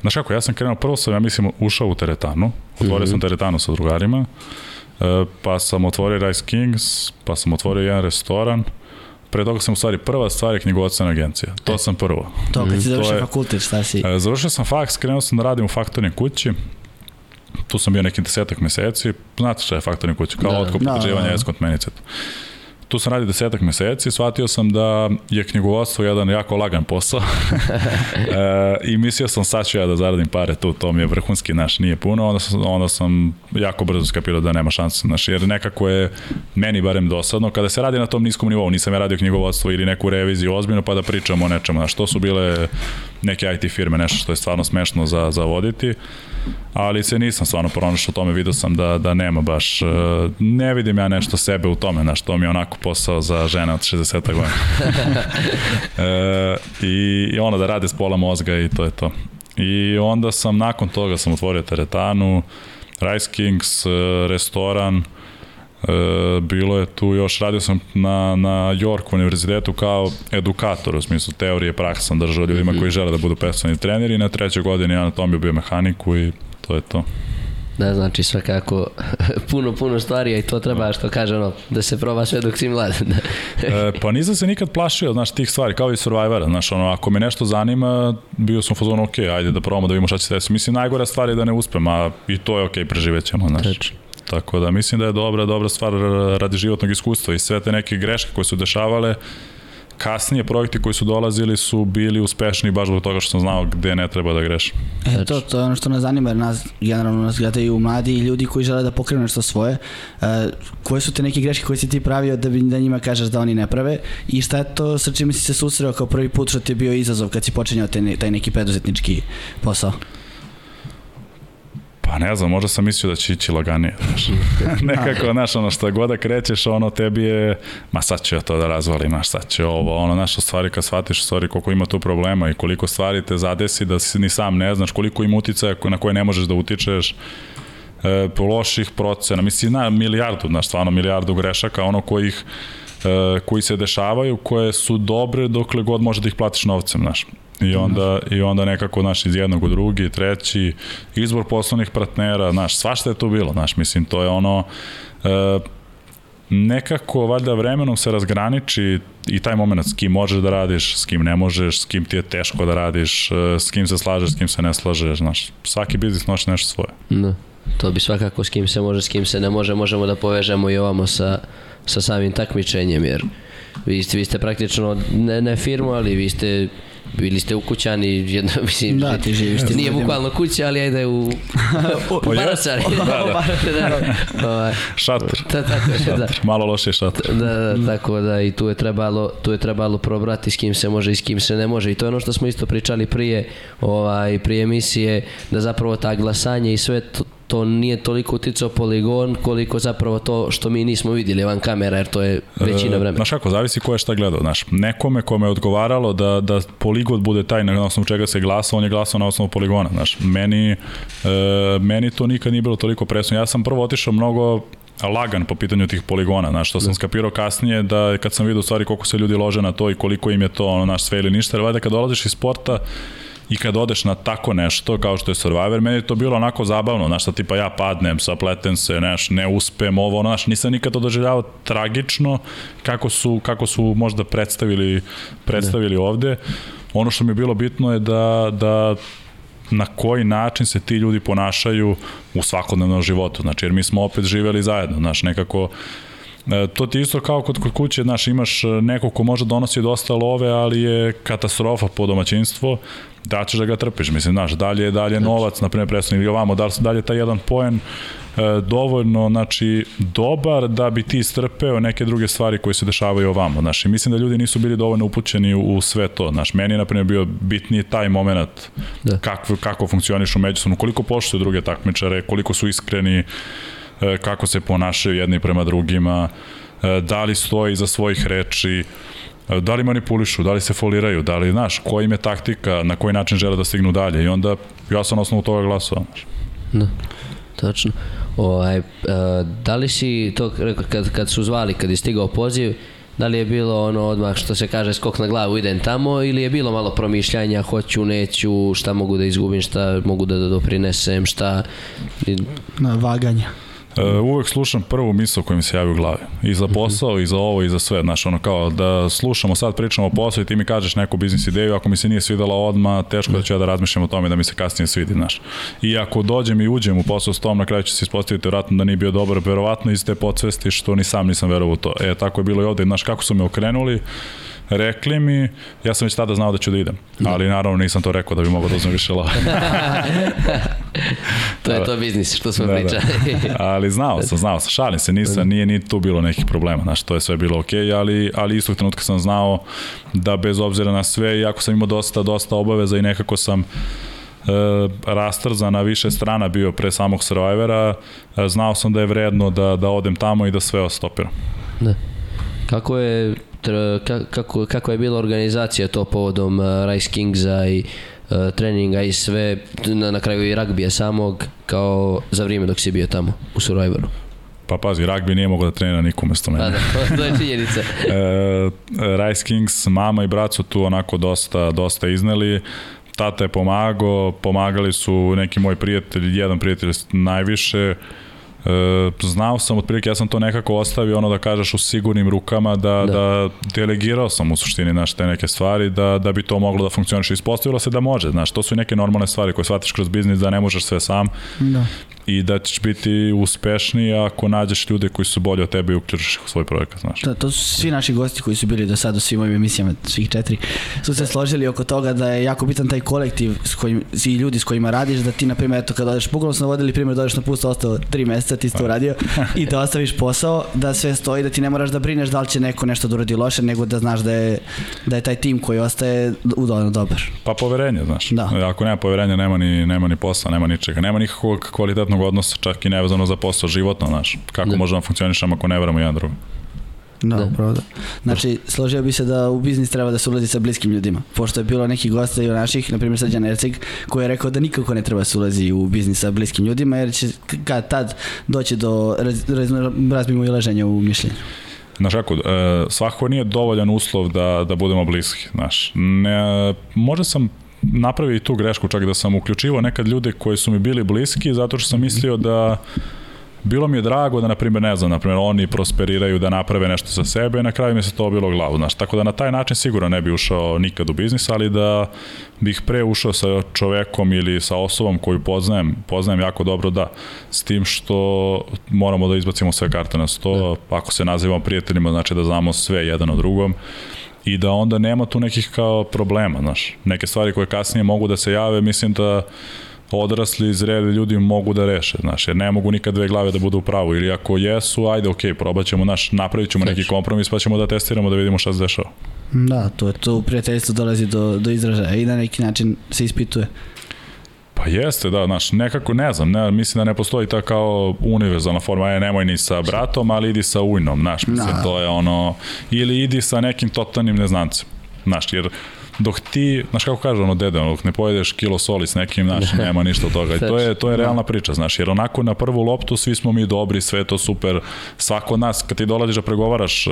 Znaš kako, ja sam krenuo, prvo sam, ja mislim, ušao u teretanu. Otvorio mm -hmm. sam teretanu sa drugarima. Uh, pa sam otvorio Rice Kings, pa sam otvorio jedan restoran. Pre toga sam u stvari prva stvar je knjigovodstvena agencija. To e, sam prvo. To kad si završio fakultet, šta si? Uh, završio sam faks, krenuo sam da radim u faktornoj kući tu sam bio nekih desetak meseci, znate šta je faktorni kuća, kao da, otkup da, potraživanja, da, da. menice. Tu sam radio desetak meseci, shvatio sam da je knjigovodstvo jedan jako lagan posao. E, i mislio sam sad ću ja da zaradim pare tu, to mi je vrhunski naš, nije puno, onda sam, onda sam jako brzo skapirao da nema šanse, naš, jer nekako je meni barem dosadno, kada se radi na tom niskom nivou, nisam ja radio knjigovodstvo ili neku reviziju ozbiljno pa da pričamo o nečemu, znaš, to su bile neke IT firme, nešto što je stvarno smešno za, za voditi, ali se nisam stvarno pronašao tome, vidio sam da, da nema baš, e, ne vidim ja nešto sebe u tome, znaš, to mi je onako posao za žene od 60 godina. e, i, I onda da rade s pola mozga i to je to. I onda sam, nakon toga sam otvorio teretanu, Rice Kings, e, restoran, E, bilo je tu još, radio sam na, na York univerzitetu kao edukator, u smislu teorije, praksa sam držao ljudima -hmm. koji žele da budu personalni treneri i na trećoj godini anatomiju biomehaniku i to je to. Da, znači svakako puno, puno stvari i to treba što kaže ono, da se proba sve dok si mlad. e, pa nisam se nikad plašio, znaš, tih stvari, kao i Survivora, znaš, ono, ako me nešto zanima, bio sam u fazonu, ok, ajde da probamo da vidimo šta će se desiti. Mislim, najgora stvar je da ne uspem, a i to je ok, preživet ćemo, znaš. Tečno. Tako da mislim da je dobra, dobra stvar radi životnog iskustva i sve te neke greške koje su dešavale, kasnije projekti koji su dolazili su bili uspešni baš zbog toga što sam znao gde ne treba da grešim. E, to, to je ono što nas zanima, jer nas, generalno nas gledaju mladi i ljudi koji žele da pokrenu nešto svoje. E, koje su te neke greške koje si ti pravio da, bi, da njima kažeš da oni ne prave i šta je to sa čime si se susreo kao prvi put što ti je bio izazov kad si počinjao te, taj neki preduzetnički posao? Pa ne znam, možda sam mislio da će ići laganije, znaš. Nekako, znaš, ono što god da krećeš, ono tebi je, ma sad ću ja to da razvalim, ma sad će ovo, ono, znaš, stvari kad shvatiš, stvari koliko ima tu problema i koliko stvari te zadesi da si ni sam ne znaš, koliko ima uticaja na koje ne možeš da utičeš, e, loših procena, mislim, na milijardu, znaš, stvarno milijardu grešaka, ono kojih, e, koji se dešavaju, koje su dobre dokle god može da ih platiš novcem, znaš. I onda, I onda nekako, znaš, iz jednog u drugi, treći, izbor poslovnih partnera, znaš, svašta je tu bilo, znaš, mislim, to je ono, e, nekako, valjda, vremenom se razgraniči i taj moment s kim možeš da radiš, s kim ne možeš, s kim ti je teško da radiš, e, s kim se slažeš, s kim se ne slažeš, znaš, svaki biznis nosi nešto svoje. Da, to bi svakako s kim se može, s kim se ne može, možemo da povežemo i ovamo sa, sa samim takmičenjem, jer vi ste, vi ste praktično ne, ne firmu, ali vi ste bili ste ukućani, jedno, mislim, Da, ti živiš ti nije bukvalno kuća, ali ajde u, u je. Barasari. Da, da. da. Ovaj, Šator. da, tako da. Malo loše šator. Da, da, tako da i tu je trebalo, tu je trebalo probrati s kim se može i s kim se ne može i to je ono što smo isto pričali prije, ovaj, prije emisije, da zapravo ta glasanje i sve to, to nije toliko uticao poligon koliko zapravo to što mi nismo vidjeli van kamera jer to je većina E, vremena. Znaš kako, zavisi ko je šta gledao, znaš. Nekome kome je odgovaralo da, da poligon bude taj na osnovu čega se glasa, on je glasao na osnovu poligona, znaš. Meni, e, meni to nikad nije bilo toliko presno. Ja sam prvo otišao mnogo lagan po pitanju tih poligona, znaš, što sam skapirao kasnije da kad sam vidio stvari koliko se ljudi lože na to i koliko im je to ono, naš sve ili ništa, jer valjda kad dolaziš iz sporta i kad odeš na tako nešto kao što je Survivor, meni je to bilo onako zabavno, znaš, da tipa ja padnem, sapletem se, znaš, ne uspem, ovo, ono, znaš, nisam nikad to doživljavao tragično kako su, kako su možda predstavili, predstavili ovde. Ono što mi je bilo bitno je da, da na koji način se ti ljudi ponašaju u svakodnevnom životu, znači jer mi smo opet živeli zajedno, znaš, nekako E, to ti je isto kao kod, kod kuće, znaš, imaš e, neko ko može donosi dosta love, ali je katastrofa po domaćinstvo, da ćeš da ga trpiš, mislim, znaš, dalje, dalje novac, na primjer, predstavnik ili ovamo, da li dalje taj jedan poen e, dovoljno, znači, dobar da bi ti strpeo neke druge stvari koje se dešavaju ovamo, znaš, i mislim da ljudi nisu bili dovoljno upućeni u, u sve to, znaš, meni je, na primjer, bio bitniji taj moment Da. kako, kako funkcionišu međusobno, koliko poštuju druge takmičare, koliko su iskreni, e, kako se ponašaju jedni prema drugima, e, da li stoji iza svojih reči, e, da li manipulišu, da li se foliraju, da li, znaš, koja im je taktika, na koji način žele da stignu dalje i onda ja sam na osnovu toga glasao. Znaš. Da, tačno. Ovaj, e, da li si to rekao kad, kad su zvali, kad je stigao poziv, da li je bilo ono odmah što se kaže skok na glavu idem tamo ili je bilo malo promišljanja hoću, neću, šta mogu da izgubim, šta mogu da doprinesem, šta... Na vaganja. E, uvek slušam prvu misl koja mi se javi u glavi. I za posao, i za ovo, i za sve. Znaš, ono kao da slušamo, sad pričamo o poslu i ti mi kažeš neku biznis ideju, ako mi se nije svidela odma, teško da ću ja da razmišljam o tome da mi se kasnije svidi, znaš. I ako dođem i uđem u posao s tom, na kraju će se ispostaviti vjerojatno da nije bio dobar, verovatno iz te podsvesti što ni sam nisam verovao u to. E, tako je bilo i ovde, znaš, kako su me okrenuli, rekli mi, ja sam već tada znao da ću da idem, ali naravno nisam to rekao da bi mogao da uzmem više love. To je to biznis što smo Da, da. pričali. ali znao sam, znao sam, šalim se, nisam, nije ni tu bilo nekih problema, znaš, to je sve bilo okej, okay, ali, ali istog trenutka sam znao da bez obzira na sve, iako sam imao dosta, dosta obaveza i nekako sam e, rastrzan na više strana bio pre samog Survivora, e, znao sam da je vredno da, da odem tamo i da sve ostopiram. Da. Kako je kako, kako je bila organizacija to povodom uh, Rice Kingsa i uh, treninga i sve na, na kraju i ragbija samog kao za vrijeme dok si bio tamo u Survivoru. Pa pazi, ragbi nije mogao da trenira niko umesto mene. Pa da, to, to je činjenica. e, Rice Kings, mama i brat su tu onako dosta, dosta izneli. Tata je pomagao, pomagali su neki moji prijatelji, jedan prijatelj najviše. E, znao sam otprilike, ja sam to nekako ostavio, ono da kažeš u sigurnim rukama, da, da. Da. delegirao sam u suštini znaš, te neke stvari, da, da bi to moglo da funkcioniše. Ispostavilo se da može, znaš, to su neke normalne stvari koje shvatiš kroz biznis, da ne možeš sve sam, Da. I da ćeš biti uspešniji ako nađeš ljude koji su bolji od tebe i uključiš ih u svoj projekat, znaš. Da, to su svi naši gosti koji su bili do sada u svim ovim emisijama, svih četiri, su se složili oko toga da je jako bitan taj kolektiv s kojim, i ljudi s kojima radiš, da ti, na primjer, eto, kada odeš, bukvalno smo vodili primjer, dođeš na pust, ostao tri meseca, ti si to uradio, i da ostaviš posao, da sve stoji, da ti ne moraš da brineš da li će neko nešto da uradi loše, nego da znaš da je, da je taj tim koji ostaje udobno dobar. Pa poverenje, znaš. Da. Ako nema poverenja, nema ni, nema ni posla, nema ničega. Nema nikakvog kvalitetnog odnosa, čak i nevezano za posao, životno, znaš. Kako Da. možemo da funkcionišemo ako ne veramo jedan drugom. Da, Da. da. upravo da. Znači, složio bi se da u biznis treba da se ulazi sa bliskim ljudima. Pošto je bilo neki gosta i naših, na primjer Srđan Erceg, koji je rekao da nikako ne treba se ulazi u biznis sa bliskim ljudima, jer će kad tad doći do raz, raz, razmimo i leženja u mišljenju. Znaš kako, e, svakako nije dovoljan uslov da, da budemo bliski, znaš. Ne, možda sam napravio i tu grešku, čak da sam uključivao nekad ljude koji su mi bili bliski, zato što sam mislio da bilo mi je drago da, na primjer, ne znam, na primjer, oni prosperiraju da naprave nešto za sebe i na kraju mi se to bilo glavu, znaš. Tako da na taj način sigurno ne bi ušao nikad u biznis, ali da bih pre ušao sa čovekom ili sa osobom koju poznajem, poznajem jako dobro, da. S tim što moramo da izbacimo sve karte na sto, da. ako se nazivamo prijateljima, znači da znamo sve jedan o drugom i da onda nema tu nekih kao problema, znaš. Neke stvari koje kasnije mogu da se jave, mislim da odrasli, zreli ljudi mogu da reše, znaš, jer ne mogu nikad dve glave da budu u pravu, ili ako jesu, ajde, okej, probat ćemo, naš, napravit ćemo neki kompromis, pa ćemo da testiramo da vidimo šta se dešava. Da, to je to u prijateljstvu dolazi do, do izražaja i na neki način se ispituje. Pa jeste, da, znaš, nekako, ne znam, ne, mislim da ne postoji ta kao univerzalna forma, je nemoj ni sa bratom, ali idi sa ujnom, znaš, mislim, Da. to je ono, ili idi sa nekim totalnim neznancem, znaš, jer dok ti, znaš kako kaže ono dede, ono, dok ne pojedeš kilo soli s nekim, znaš, nema ništa od toga. I to je, to je realna priča, znaš, jer onako na prvu loptu svi smo mi dobri, sve to super, svako od nas, kad ti dolaziš da pregovaraš e,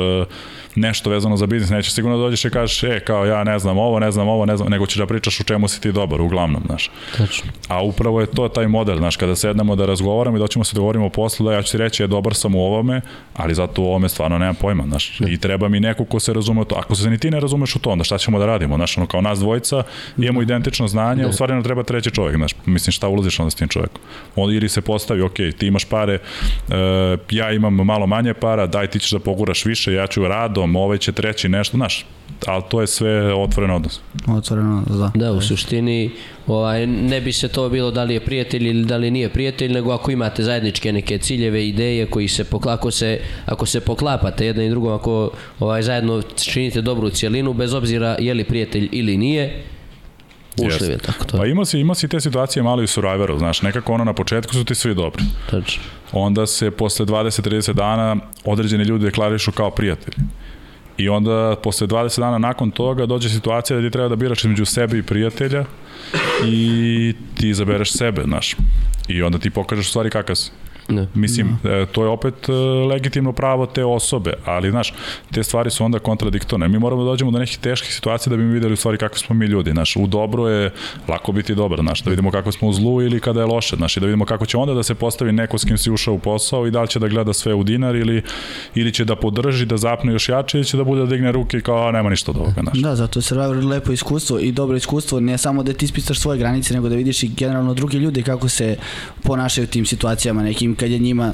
nešto vezano za biznis, neće sigurno da dođeš i kažeš, e, kao ja ne znam ovo, ne znam ovo, ne znam, nego ćeš da pričaš u čemu si ti dobar, uglavnom, znaš. Tačno. A upravo je to taj model, znaš, kada sednemo da razgovaramo i da ćemo se dogovorimo o poslu, da ja ću ti reći, je dobar sam u ovome, ali zato u ovome stvarno nemam pojma, znaš. I treba mi neko ko se razume to. Ako se ni ti ne razumeš u to, onda šta ćemo da radimo, znaš, ono kao nas dvojica, imamo identično znanje, u stvari nam treba treći čovjek, znaš, mislim šta ulaziš onda s tim čovjekom. On ili se postavi, ok, ti imaš pare, e, ja imam malo manje para, daj ti ćeš da poguraš više, ja ću radom, ovaj će treći nešto, znaš, ali to je sve otvoren odnos. Otvoreno, da. Da, u suštini ovaj, ne bi se to bilo da li je prijatelj ili da li nije prijatelj, nego ako imate zajedničke neke ciljeve, ideje koji se ako se, ako se poklapate jedan i drugom, ako ovaj, zajedno činite dobru cijelinu, bez obzira je li prijatelj ili nije, ušli je tako to. Pa ima si, ima si te situacije malo i u Survivoru, znaš, nekako ono na početku su ti svi dobri. Tačno. Onda se posle 20-30 dana određeni ljudi deklarišu kao prijatelji. I onda posle 20 dana nakon toga dođe situacija da ti treba da biraš između sebe i prijatelja i ti izabereš sebe, znaš. I onda ti pokažeš u stvari kakav si. Da. Mislim, e, to je opet e, legitimno pravo te osobe, ali znaš, te stvari su onda kontradiktorne. Mi moramo da dođemo do nekih teških situacija da bi mi videli u stvari kakvi smo mi ljudi. Znaš, u dobro je lako biti dobar, znaš, da vidimo kako smo u zlu ili kada je loše, znaš, i da vidimo kako će onda da se postavi neko s kim si ušao u posao i da li će da gleda sve u dinar ili, ili će da podrži, da zapne još jače ili će da bude da digne ruke i kao, a, nema ništa od ovoga, znaš. Da, zato je Survivor lepo iskustvo i dobro iskustvo, ne samo da ti ispitaš svoje granice, nego da vidiš i generalno druge ljude kako se ponašaju u tim situacijama nekim, kad je njima,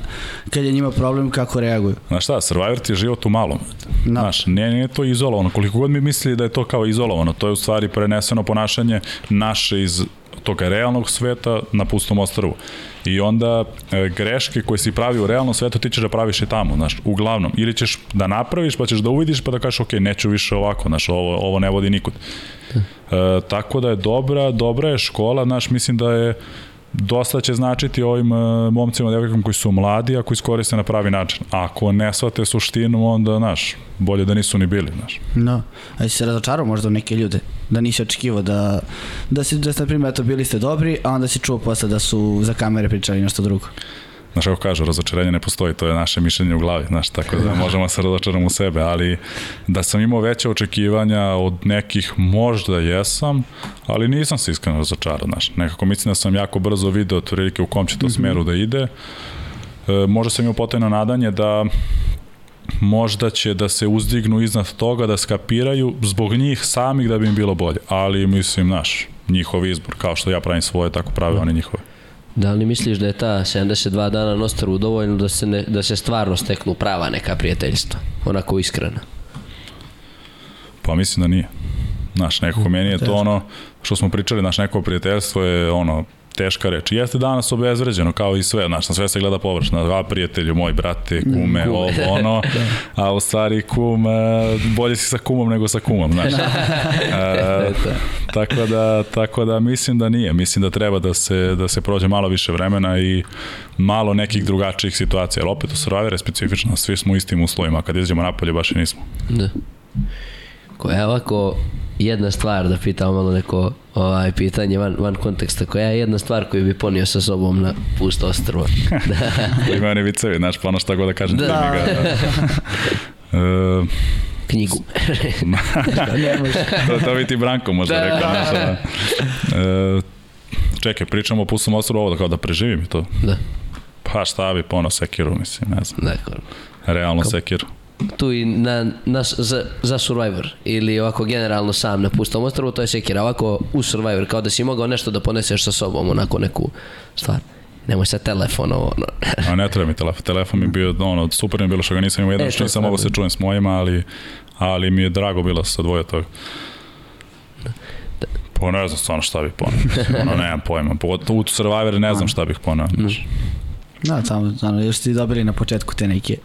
kad je njima problem, kako reaguju. Znaš šta, Survivor ti je život u malom. Da. Znaš, nije, nije to izolovano. Koliko god mi mislili da je to kao izolovano, to je u stvari preneseno ponašanje naše iz toga realnog sveta na pustom ostrvu. I onda e, greške koje si pravi u realnom svetu ti ćeš da praviš i tamo, znaš, uglavnom. Ili ćeš da napraviš pa ćeš da uvidiš pa da kažeš ok, neću više ovako, znaš, ovo, ovo ne vodi nikud. E, tako da je dobra, dobra je škola, znaš, mislim da je dosta će značiti ovim uh, momcima, devojkama koji su mladi, ako iskoriste na pravi način. Ako ne shvate suštinu, onda, znaš, bolje da nisu ni bili, znaš. Da. A si se razočarao možda u neke ljude? Da nisi očekivao da, da si, da ste, na primjer, eto, bili ste dobri, a onda si čuo posle da su za kamere pričali nešto drugo. Znaš, kako kažu, razočarenje ne postoji, to je naše mišljenje u glavi, znaš, tako da možemo se razočaramo u sebe, ali da sam imao veće očekivanja od nekih, možda jesam, ali nisam se iskreno razočarao, znaš, nekako mislim da sam jako brzo video otprilike u kom će to smeru da ide, e, možda sam imao potajno nadanje da možda će da se uzdignu iznad toga, da skapiraju zbog njih samih da bi im bilo bolje, ali mislim, znaš, njihov izbor, kao što ja pravim svoje, tako prave oni njihove. Da li misliš da je ta 72 dana na dovoljno da se, ne, da se stvarno steknu prava neka prijateljstva? Onako iskrena. Pa mislim da nije. Znaš, nekako meni je to ono što smo pričali, naš neko prijateljstvo je ono teška reč. Jeste danas obezvređeno kao i sve, znaš, na sve se gleda površno. A prijatelju, moj brate, kume, ovo, ono, a u stvari kum, e, bolje si sa kumom nego sa kumom, znaš. E, tako, da, tako da mislim da nije. Mislim da treba da se, da se prođe malo više vremena i malo nekih drugačijih situacija. Ali opet u Survivor je specifično, svi smo u istim uslovima, kad izađemo napolje baš i nismo. Da. Koja je ovako jedna stvar, da pitam malo neko ovaj, pitanje van, van konteksta, koja je jedna stvar koju bi ponio sa sobom na pusto ostrvo? da. Ima oni vicevi, znaš, pa ono šta god da kažem, da. Da. uh, knjigu. to, to bi ti Branko možda da, rekao. Da. Uh, čekaj, pričamo o pustom ostrovu ovo da kao da preživim to. Da. Pa šta bi pono sekiru, mislim, ne znam. Dakle. Realno Kao, sekiru tu i na, na, za, za Survivor ili ovako generalno sam na pustom ostrovu, to je sekira. Ovako u Survivor, kao da si mogao nešto da poneseš sa sobom, onako neku stvar. Nemoj sa telefon ovo. No. A ne treba mi telefon. Telefon mi bio, ono, super mi bilo što ga nisam imao jedan, e, što nisam mogao se čujem s mojima, ali, ali mi je drago bilo sa dvoje toga. Da. Pa ne znam stvarno šta bih ponao. ono, nemam pojma. Pogotovo u Survivor ne znam šta bih ponao. Da, tamo, tamo, još ti dobili na početku te neke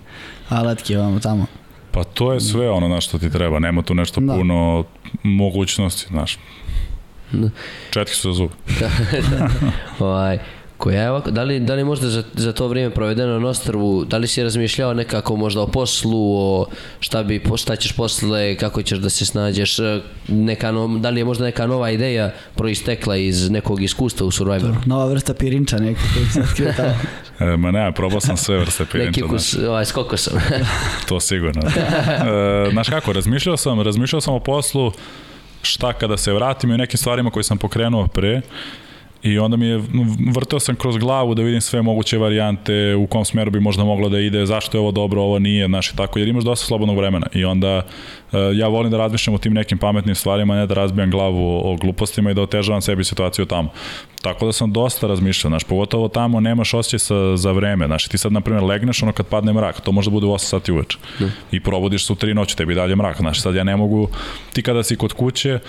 alatke ovamo tamo. Pa to je sve ono na što ti treba, nema tu nešto da. puno mogućnosti, znaš. Da. Četki su za zub. da, da. ovaj, koja je ovako, da li, da li možda za, za to vrijeme provedeno na ostrvu, da li si razmišljao nekako možda o poslu, o šta, bi, šta ćeš posle, kako ćeš da se snađeš, neka no, da li je možda neka nova ideja proistekla iz nekog iskustva u Survivoru? Nova vrsta pirinča neka koji se otkrio tamo. E, ma ne, probao sam sve vrste pirinča. Neki kus, ovaj, s kokosom. to sigurno. e, znaš kako, razmišljao sam, razmišljao sam o poslu, šta kada se vratim i nekim stvarima koje sam pokrenuo pre, I onda mi je, vrteo sam kroz glavu da vidim sve moguće varijante, u kom smeru bi možda moglo da ide, zašto je ovo dobro, ovo nije, znaš, tako, jer imaš dosta slobodnog vremena. I onda ja volim da razmišljam o tim nekim pametnim stvarima, ne da razbijam glavu o, o glupostima i da otežavam sebi situaciju tamo. Tako da sam dosta razmišljao, znaš, pogotovo tamo nemaš osjećaj sa, za vreme, znaš, ti sad, na primjer, legneš ono kad padne mrak, to može da bude u 8 sati uveče. Da. I probudiš se u 3 noći, tebi dalje mrak, znaš, sad ja ne mogu, ti kada si kod kuće,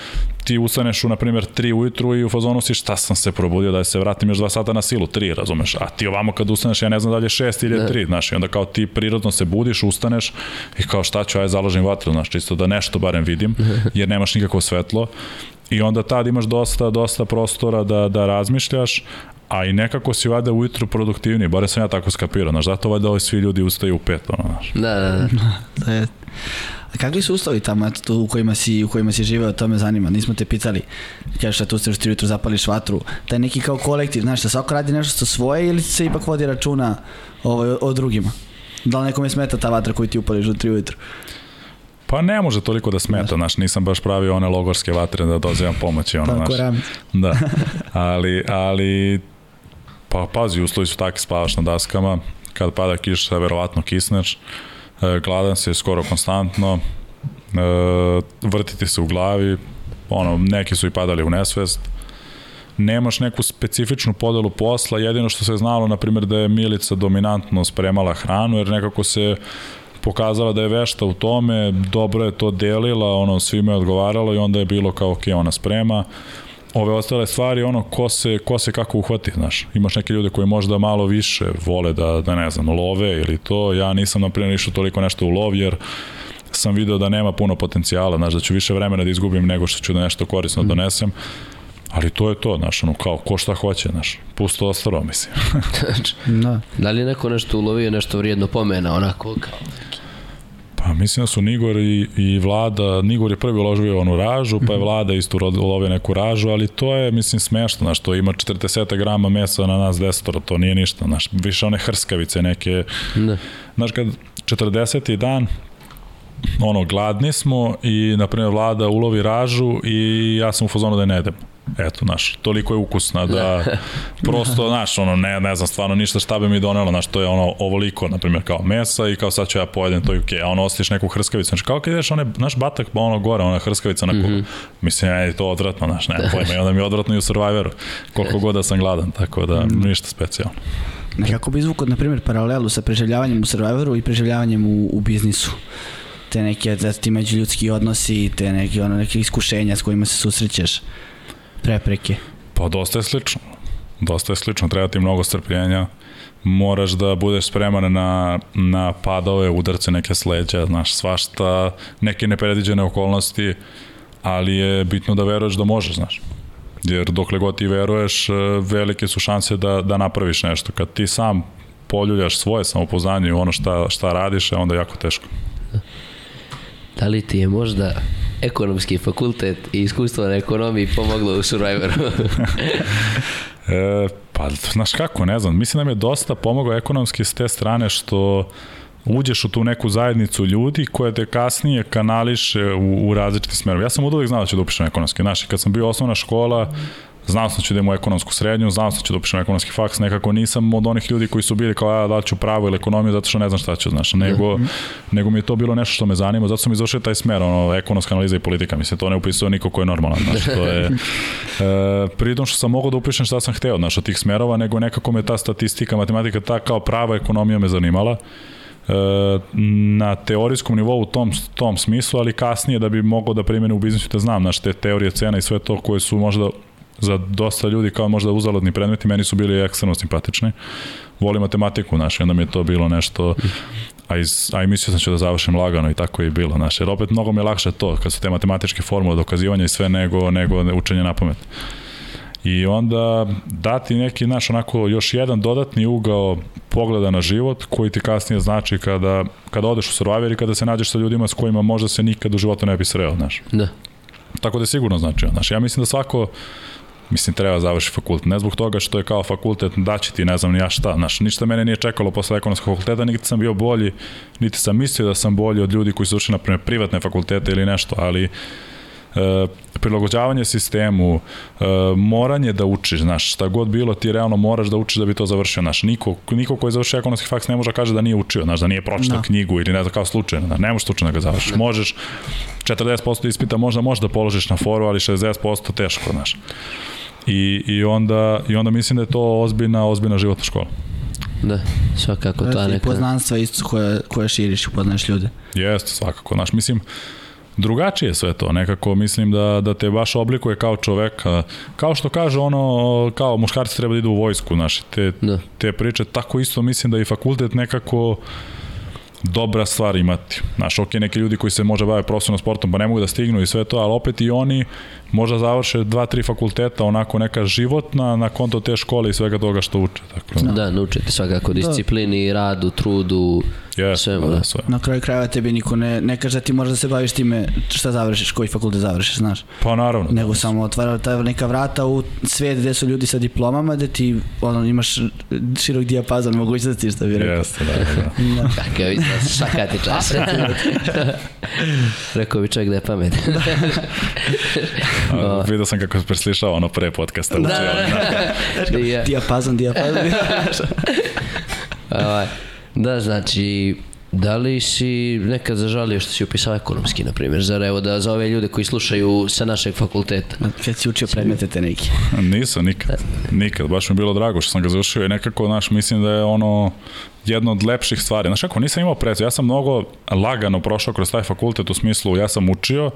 ti ustaneš u, na primjer, 3 ujutru i u fazonu si šta sam se probudio da se vratim još 2 sata na silu, 3, razumeš, a ti ovamo kad ustaneš, ja ne znam da li je 6 ili 3, da. znaš, i onda kao ti prirodno se budiš, ustaneš i kao šta ću, aj založim vatru, znaš, čisto da nešto barem vidim, jer nemaš nikakvo svetlo I onda tad imaš dosta, dosta prostora da, da razmišljaš, a i nekako si vada ujutru produktivniji, bare sam ja tako skapirao, znaš, zato valjda ovi svi ljudi ustaju u pet, ono, znaš. Da, da, da. da je. A kakvi su uslovi tamo eto, tu, u kojima si, u kojima si živeo, to me zanima, nismo te pitali, kažeš da tu ste ti ujutru zapališ vatru, taj neki kao kolektiv, znaš, da svako radi nešto svoje ili se ipak vodi računa ovaj, o, o drugima? Da li nekome smeta ta vatra koju ti upališ u tri ujutru? Pa ne može toliko da smeta, znaš, nisam baš pravio one logorske vatre da dozivam pomoći, ono, znaš. Da, ali, ali, pa pazi, uslovi su takvi, spavaš na daskama, kad pada kiša, verovatno kisneš, e, gladan si skoro konstantno, e, vrtiti se u glavi, ono, neki su i padali u nesvest, nemaš neku specifičnu podelu posla, jedino što se znalo, na primjer, da je Milica dominantno spremala hranu, jer nekako se pokazala da je vešta u tome, dobro je to delila, ono, svima je odgovaralo i onda je bilo kao, ok, ona sprema, ove ostale stvari, ono, ko se, ko se kako uhvati, znaš. Imaš neke ljude koji možda malo više vole da, da ne znam, love ili to. Ja nisam, na primjer, išao toliko nešto u lov, jer sam video da nema puno potencijala, znaš, da ću više vremena da izgubim nego što ću da nešto korisno mm. Ali to je to, znaš, ono, kao, ko šta hoće, znaš, pusto ostaro, mislim. da. da li je neko nešto ulovio, nešto vrijedno pomena, onako, kao Pa mislim da su Nigor i, i Vlada, Nigor je prvi uložio onu ražu, pa je mhm. Vlada isto ulovio neku ražu, ali to je, mislim, smešno, znaš, to ima 40 grama mesa na nas desetora, to nije ništa, znaš, više one hrskavice neke, da. znaš, kad 40. dan, ono, gladni smo i, na primjer, Vlada ulovi ražu i ja sam u fazonu da je ne jedem. Eto, znaš, toliko je ukusna da prosto, znaš, ono, ne, ne znam stvarno ništa šta bi mi donelo, znaš, to je ono ovoliko, na primjer, kao mesa i kao sad ću ja pojedem to i okej, okay, a ono ostiš neku hrskavicu, znači kao kad ideš one, znaš, batak, pa ono gore, ona hrskavica na kuhu, mm -hmm. mislim, ja, je to odvratno, znaš, nema pojma, i onda mi je odvratno i u Survivoru, koliko god da sam gladan, tako da, mm. ništa specijalno. Nekako bi izvukao, na primjer, paralelu sa preživljavanjem u Survivoru i preživljavanjem u, u biznisu te neke da ti međuljudski odnosi, te neke ono neke iskušenja s kojima se susrećeš prepreke? Pa dosta je slično. Dosta je slično, treba ti mnogo strpljenja, moraš da budeš spreman na, na padove, udarce neke sleđa, znaš, svašta, neke nepredviđene okolnosti, ali je bitno da veruješ da možeš, znaš. Jer dokle god ti veruješ, velike su šanse da, da napraviš nešto. Kad ti sam poljuljaš svoje samopoznanje i ono šta, šta radiš, onda je jako teško. Da li ti je možda ekonomski fakultet i iskustvo na ekonomiji pomoglo u Survivoru? e, pa, znaš kako, ne znam, mislim da mi je dosta pomogao ekonomski s te strane što uđeš u tu neku zajednicu ljudi koja te kasnije kanališe u, u različiti smeru. Ja sam od uvijek znao da ću da upišem ekonomski. Znaš, kad sam bio osnovna škola, znao sam da ću da imam ekonomsku srednju, znao sam da ću da upišem ekonomski faks, nekako nisam od onih ljudi koji su bili kao ja da ću pravo ili ekonomiju zato što ne znam šta ću, znaš, nego, mm. nego mi je to bilo nešto što me zanima, zato sam izvršio taj smer, ono, ekonomska analiza i politika, mislim, to ne upisuje niko ko je normalan, znaš, to je, e, pritom što sam mogao da upišem šta sam hteo, znaš, od tih smerova, nego nekako me ta statistika, matematika, ta kao prava ekonomija me zanimala, e, na teorijskom nivou u tom, tom smislu, ali kasnije da bi mogao da primene u biznisu da znam, znaš, te teorije cena i sve to koje su možda za dosta ljudi kao možda uzalodni predmeti, meni su bili ekstremno simpatični. Volim matematiku, znaš, onda mi je to bilo nešto, a, iz, a i mislio sam da ću da završim lagano i tako je bilo, znaš, jer opet mnogo mi je lakše to, kad su te matematičke formule, dokazivanja i sve, nego, nego učenje na pamet. I onda dati neki, znaš, onako još jedan dodatni ugao pogleda na život koji ti kasnije znači kada, kada odeš u Survivor i kada se nađeš sa ljudima s kojima možda se nikad u životu ne bi sreo, znaš. Da. Tako da je sigurno znači, znaš, ja mislim da svako mislim treba završi fakultet. Ne zbog toga što je kao fakultet daći ti ne znam ni ja šta, znaš, ništa mene nije čekalo posle ekonomskog fakulteta, niti sam bio bolji, niti sam mislio da sam bolji od ljudi koji su ušli na primjer privatne fakultete ili nešto, ali e, prilagođavanje sistemu, e, moranje da učiš, znaš, šta god bilo, ti realno moraš da učiš da bi to završio, znaš, niko, niko koji završi ekonomski faks ne može da kaže da nije učio, znaš, da nije pročitao no. Da. knjigu ili ne znam, kao slučajno, da, ne možeš slučajno da ga završiš. Da. možeš 40% ispita možda možeš da položiš na foru, ali 60% teško, znaš. I, i, onda, I onda mislim da je to ozbiljna, ozbiljna životna škola. Da, svakako to je neka... Poznanstva isto koje, koje širiš, upoznaješ ljude. Jeste, svakako. Znaš, mislim, drugačije sve to, nekako mislim da, da te baš oblikuje kao čoveka, kao što kaže ono, kao muškarci treba da idu u vojsku, znaš, te, da. te priče, tako isto mislim da i fakultet nekako dobra stvar imati. Znaš, ok, neki ljudi koji se možda bave profesionalnom sportom pa ne mogu da stignu i sve to, ali opet i oni možda završe dva, tri fakulteta, onako neka životna na konto te škole i svega toga što uče. Tako da, da naučite svakako disciplini, da. radu, trudu, yes, svemu. Da, sve. Na kraju krajeva tebi niko ne, ne kaže da ti možeš da se baviš time šta završiš, koji fakultet završiš, znaš. Pa naravno. Nego da, samo otvara ta neka vrata u svet gde su ljudi sa diplomama, gde ti ono, imaš širok dijapazon mogućnosti, što bi rekao. Jeste, da, da. da. Kakav izraz, šakati čas. rekao bi čovjek da je pamet. da. Vidio sam kako se preslišao ono pre podcasta. Da, da, da. Dijapazon, dijapazon. Ovaj, da, znači, Da li si nekad zažalio što si upisao ekonomski, na primjer? Zar evo da za ove ljude koji slušaju sa našeg fakulteta? Kad si učio predmete te neki? Nisam, nikad. Nikad. Baš mi je bilo drago što sam ga završio i nekako, znaš, mislim da je ono jedno od lepših stvari. Znaš kako, nisam imao predstav. Ja sam mnogo lagano prošao kroz taj fakultet u smislu, ja sam učio,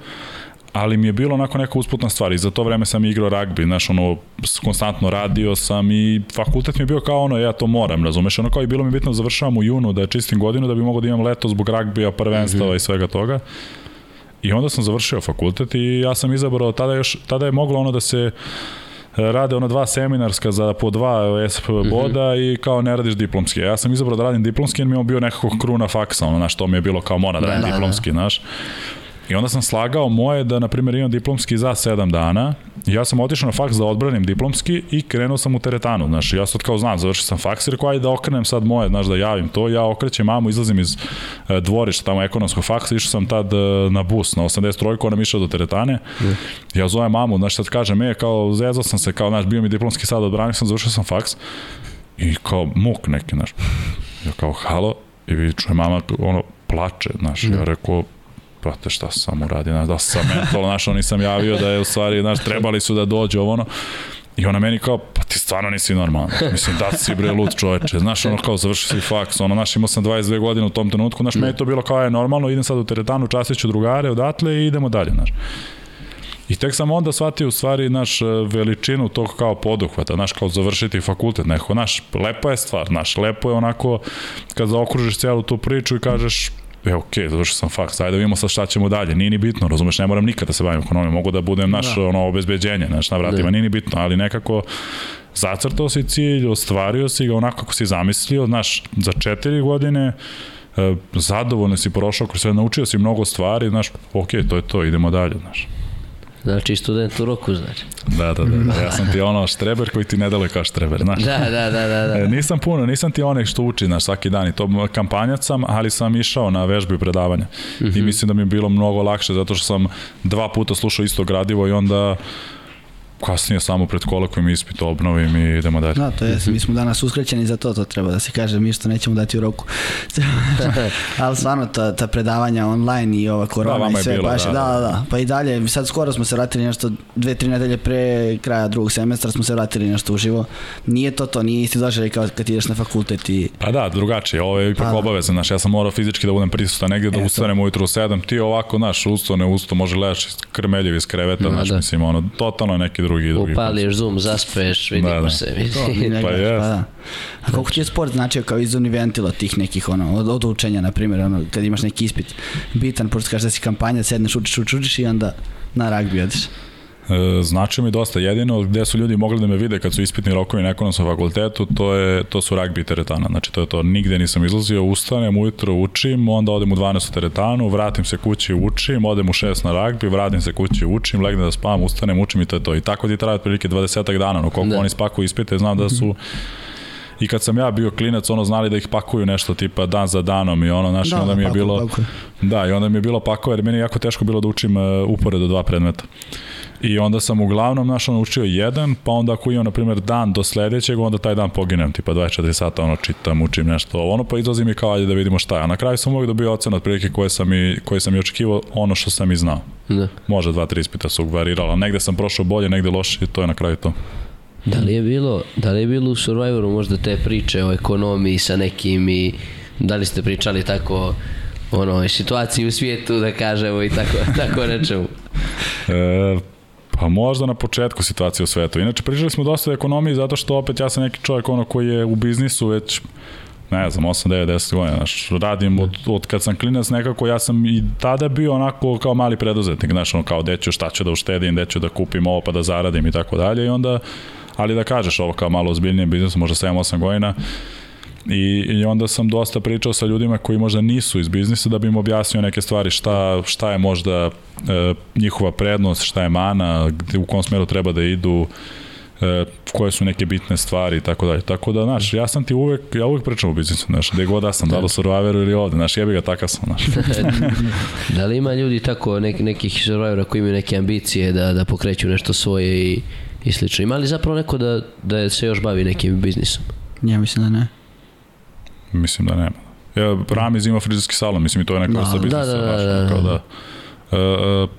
ali mi je bilo onako neka usputna stvar i za to vreme sam igrao ragbi, znaš, ono, konstantno radio sam i fakultet mi je bio kao ono, ja to moram, razumeš, ono kao i bilo mi bitno da završavam u junu, da čistim godinu, da bi mogao da imam leto zbog ragbija, prvenstava mm -hmm. i svega toga. I onda sam završio fakultet i ja sam izabrao, tada, još, tada je moglo ono da se e, rade ono dva seminarska za po dva SP mhm. boda mm -hmm. i kao ne radiš diplomski. Ja sam izabrao da radim diplomski jer mi je bio nekako kruna faksa, ono, znaš, to mi je bilo kao mora da radim da, diplomski, da. znaš. I onda sam slagao moje da, na primjer, imam diplomski za 7 dana. Ja sam otišao na faks da odbranim diplomski i krenuo sam u teretanu. Znaš, ja sad kao znam, završio sam faks i rekao, ajde da okrenem sad moje, znaš, da javim to. Ja okrećem mamu, izlazim iz e, dvorišta, tamo ekonomskog faksa, išao sam tad e, na bus, na 83, ona mi išao do teretane. Ja zovem mamu, znaš, sad kažem, e, kao, zezao sam se, kao, znaš, bio mi diplomski sad, odbranio sam, završio sam faks. I kao, muk neki, znaš. Ja kao, halo, i vidi, čuje mama, ono, plače, znaš, ja rekao, brate, šta sam uradio, znaš, da sam mental, znaš, on nisam javio da je u stvari, znaš, trebali su da dođe ovo, ono, I ona meni kao, pa ti stvarno nisi normalan. Mislim, da si bre lud čoveče. Znaš, ono kao završio si faks, ono, znaš, imao sam 22 godine u tom trenutku, znaš, meni to bilo kao je normalno, idem sad u teretanu, častit ću drugare odatle i idemo dalje, znaš. I tek sam onda shvatio u stvari naš veličinu tog kao poduhvata, naš kao završiti fakultet neko, naš lepa je stvar, naš lepo je onako kad zaokružiš celu tu priču i kažeš e, ok, završio sam faks, ajde da vidimo sad šta ćemo dalje, nije ni bitno, razumeš, ne moram nikada da se bavim ekonomijom, mogu da budem naš da. ono, obezbeđenje, naš, na vratima, da. nije ni bitno, ali nekako zacrtao si cilj, ostvario si ga onako kako si zamislio, znaš, za četiri godine e, zadovoljno si prošao kroz sve, naučio si mnogo stvari, znaš, ok, to je to, idemo dalje, znaš. Znači student u roku, znači. Da, da, da, da. Ja sam ti ono štreber koji ti ne deluje kao štreber, znaš. Da, da, da, da. da. E, nisam puno, nisam ti onaj što uči, znaš, svaki dan i to kampanjac sam, ali sam išao na vežbe i predavanja. Mm -hmm. I mhm. mislim da mi je bilo mnogo lakše zato što sam dva puta slušao isto gradivo i onda kasnije samo pred kolokvim ispit obnovim i idemo dalje. Da, to je, mi smo danas uskrećeni za to, to treba da se kaže, mi što nećemo dati u roku. Ali stvarno, ta, ta predavanja online i ova korona da, i sve, bilo, baš, da, da, da, da, pa i dalje, sad skoro smo se vratili nešto, dve, tri nedelje pre kraja drugog semestra smo se vratili nešto uživo. Nije to to, nije isti doželj kao kad ideš na fakultet i... Pa da, drugačije, ovo je ipak pa, da. obavezno, znaš, ja sam morao fizički da budem prisutan negde, da e, ustanem ujutru u 7, ti ovako, znaš, usto, ne usto, može leći krmeljiv iz kreveta, znaš, da. mislim, ono, totalno neki drugi, drugi Upališ Zoom, zaspeš, vidimo da, da. se. To, pa je. Pa da. A koliko ti je sport značio kao izumni ventil od tih nekih, ono, od, od učenja, na primjer, ono, kad imaš neki ispit bitan, pošto kažeš da si kampanja, sedneš, učiš, učiš, učiš i onda na ragbi odiš. E, znači mi dosta. Jedino gde su ljudi mogli da me vide kad su ispitni rokovi na ekonomskom fakultetu, to, je, to su ragbi teretana. Znači to je to. Nigde nisam izlazio, ustanem ujutro, učim, onda odem u 12 u teretanu, vratim se kući, učim, odem u 6 na ragbi, vratim se kući, učim, legnem da spavam, ustanem, učim i to je to. I tako ti traje otprilike 20 dana, no koliko da. oni spakuju ispite, znam da su I kad sam ja bio klinac, ono znali da ih pakuju nešto tipa dan za danom i ono, znaš, da, onda mi je pakuju, bilo pakuju. Da, i onda mi je bilo pakao jer meni je jako teško bilo da učim uh, uporedo dva predmeta. I onda sam uglavnom naš ono učio jedan, pa onda ako imam, na primjer, dan do sledećeg, onda taj dan poginem, tipa 24 sata, ono, čitam, učim nešto, ono, pa izlazim i kao, ajde da vidimo šta je. A na kraju sam uvijek dobio ocen od prilike koje sam i, koje sam i očekivao, ono što sam i znao. Da. Može dva, tri ispita su varirala. Negde sam prošao bolje, negde loše i to je na kraju to. Da li je bilo, da li je bilo u Survivoru možda te priče o ekonomiji sa nekim i da li ste pričali tako ono, situaciji u svijetu, da kažemo, i tako, tako rečemo? E, Pa možda na početku situacije u svetu. Inače, pričali smo dosta o ekonomiji zato što opet ja sam neki čovjek ono koji je u biznisu već ne znam, 8, 9, 10 godina, znaš, radim od, od kad sam klinac nekako, ja sam i tada bio onako kao mali preduzetnik, znaš, ono kao deću šta ću da uštedim, gde ću da kupim ovo pa da zaradim i tako dalje i onda, ali da kažeš ovo kao malo ozbiljnije biznis, možda 7, 8 godina, I, I onda sam dosta pričao sa ljudima koji možda nisu iz biznisa da bi im objasnio neke stvari šta, šta je možda e, njihova prednost, šta je mana, gde, u kom smeru treba da idu, e, koje su neke bitne stvari i tako dalje. Tako da, znaš, ja sam ti uvek, ja uvek pričam o biznisu, znaš, gde god da sam, da li u Survivoru ili ovde, znaš, jebi ga takav sam, znaš. da li ima ljudi tako, nek, nekih Survivora koji imaju neke ambicije da, da pokreću nešto svoje i, i slično? Ima li zapravo neko da, da se još bavi nekim biznisom? Ja mislim da ne. Mislim da nema. Ja, Ramiz ima frizerski salon, mislim i to je neka vrsta da, biznisa. Da, da, da, da. Kao da uh,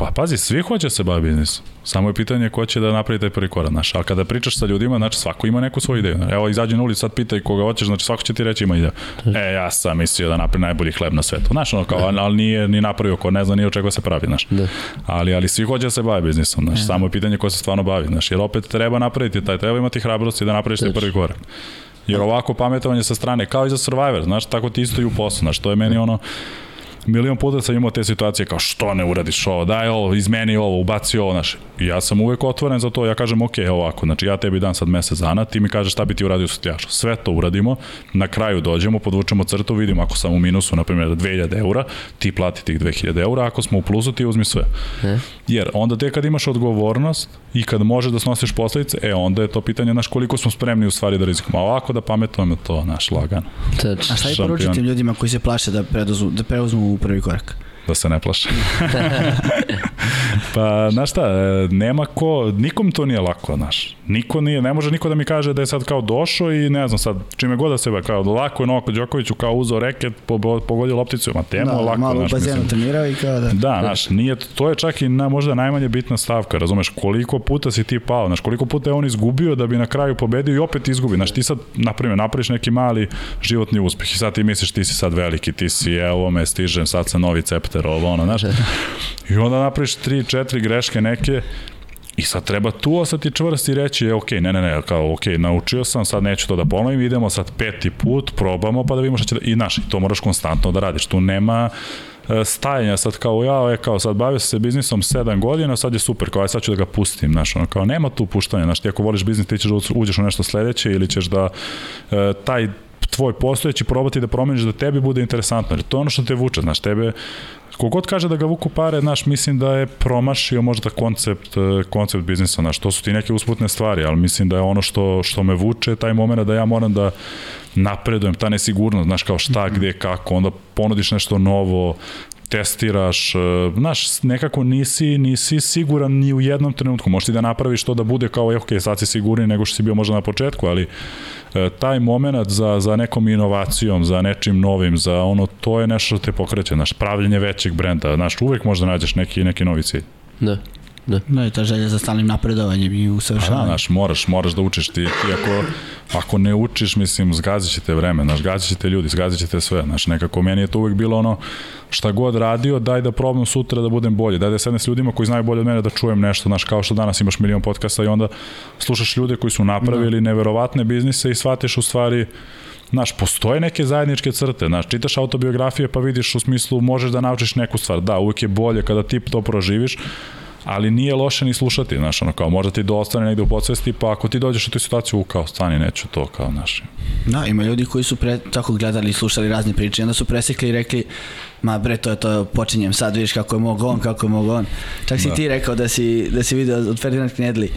Pa pazi, svi hoće da se bavi biznisom. Samo je pitanje ko će da napravi taj prvi korak, znaš. Ali kada pričaš sa ljudima, znači svako ima neku svoju ideju. Evo, izađe na ulicu, sad pitaj koga hoćeš, znači svako će ti reći ima ideju. E, ja sam mislio da napravi najbolji hleb na svetu. Znaš, ono kao, ali nije ni napravio ko ne zna ni od čega se pravi, znaš. Da. Ali, ali svi hoće da se bavi biznisom, znaš. Samo je pitanje ko se stvarno bavi, znaš. Jer opet treba napraviti taj, treba imati hrabrosti da napraviš taj prvi korak. Jer ovako pametovanje sa strane, kao i za Survivor, znaš, tako ti isto i u poslu, znaš, to je meni ono, milion puta sam imao te situacije kao što ne uradiš ovo, daj ovo, izmeni ovo, ubaci ovo, znaš. Ja sam uvek otvoren za to, ja kažem ok, ovako, znači ja tebi dam sad mesec dana, ti mi kažeš šta bi ti uradio sa tljašom. Sve to uradimo, na kraju dođemo, podvučemo crtu, vidimo ako sam u minusu, na primjer, 2000 eura, ti plati tih 2000 eura, ako smo u plusu, ti uzmi sve. E? Jer onda te kad imaš odgovornost i kad može da snosiš posledice, e onda je to pitanje naš koliko smo spremni u stvari da rizikamo. A ovako da pametujemo to naš lagano. A šta je poručiti ljudima koji se plaše da, preuzmu, da preuzmu prvi korak? Da se ne plaše. pa, znaš šta, e, nema ko, nikom to nije lako, znaš. Niko nije, ne može niko da mi kaže da je sad kao došao i ne znam sad, čime god da se kao lako je Novako Đokoviću kao uzao reket, pogodio lopticu, ma temo da, lako. Malo u bazenu trenirao i kao da... Da, znaš, nije, to je čak i na, možda najmanje bitna stavka, razumeš, koliko puta si ti pao, znaš, koliko puta je on izgubio da bi na kraju pobedio i opet izgubi, znaš, ti sad, na primjer, napraviš neki mali životni uspeh i sad ti misliš ti si sad veliki, ti si, evo me, stižem, sad sa novi cepter, ovo, ono, znaš, i onda napraviš tri, četiri greške neke I sad treba tu ostati čvrst i reći, je, ok, ne, ne, ne, kao, ok, naučio sam, sad neću to da ponovim, idemo sad peti put, probamo, pa da vidimo šta će da, i naš, i to moraš konstantno da radiš, tu nema e, stajanja, sad kao ja, je kao sad bavio se biznisom 7 godina, sad je super, kao aj sad ću da ga pustim, znaš, ono, kao nema tu puštanja, znaš, ti ako voliš biznis, ti ćeš da uđeš u nešto sledeće ili ćeš da e, taj tvoj postojeći probati da promeniš da tebi bude interesantno, jer to je ono što te vuče, znaš, tebe Kogod kaže da ga vuku pare, znaš, mislim da je promašio možda koncept, e, koncept biznisa, znaš, to su ti neke usputne stvari, ali mislim da je ono što, što me vuče, taj moment da ja moram da napredujem, ta nesigurnost, znaš, kao šta, mhm. gde, kako, onda ponudiš nešto novo, testiraš, e, znaš, nekako nisi, nisi siguran ni u jednom trenutku. Možeš ti da napraviš to da bude kao, ok, sad si sigurniji nego što si bio možda na početku, ali e, taj moment za, za nekom inovacijom, za nečim novim, za ono, to je nešto što te pokreće, znaš, pravljenje većeg brenda, znaš, uvek možda nađeš neki, neki novi cilj. Da. Da. Da, je ta želja za stalnim napredovanjem i usavršavanjem. Da, znaš, moraš, moraš da učiš ti, ti ako, ako ne učiš, mislim, zgazit ćete vreme, znaš, zgazit ćete ljudi, zgazit ćete sve, znaš, nekako meni je to uvek bilo ono, šta god radio, daj da probam sutra da budem bolji, daj da sedem s ljudima koji znaju bolje od mene da čujem nešto, znaš, kao što danas imaš milion podcasta i onda slušaš ljude koji su napravili da. neverovatne biznise i shvatiš u stvari Znaš, postoje neke zajedničke crte, znaš, čitaš autobiografije pa vidiš u smislu možeš da naučiš neku stvar, da, uvek je bolje kada ti to proživiš, ali nije loše ni slušati, znaš, ono kao možda ti dostane negde u podsvesti, pa ako ti dođeš u tu situaciju, u kao stani, neću to, kao, znaš. Da, ima ljudi koji su pre, tako gledali i slušali razne priče, onda su presekli i rekli, ma bre, to je to, počinjem sad, vidiš kako je mogo on, kako je mogo on. Čak si da. ti rekao da si, da si video od Ferdinand Knedli,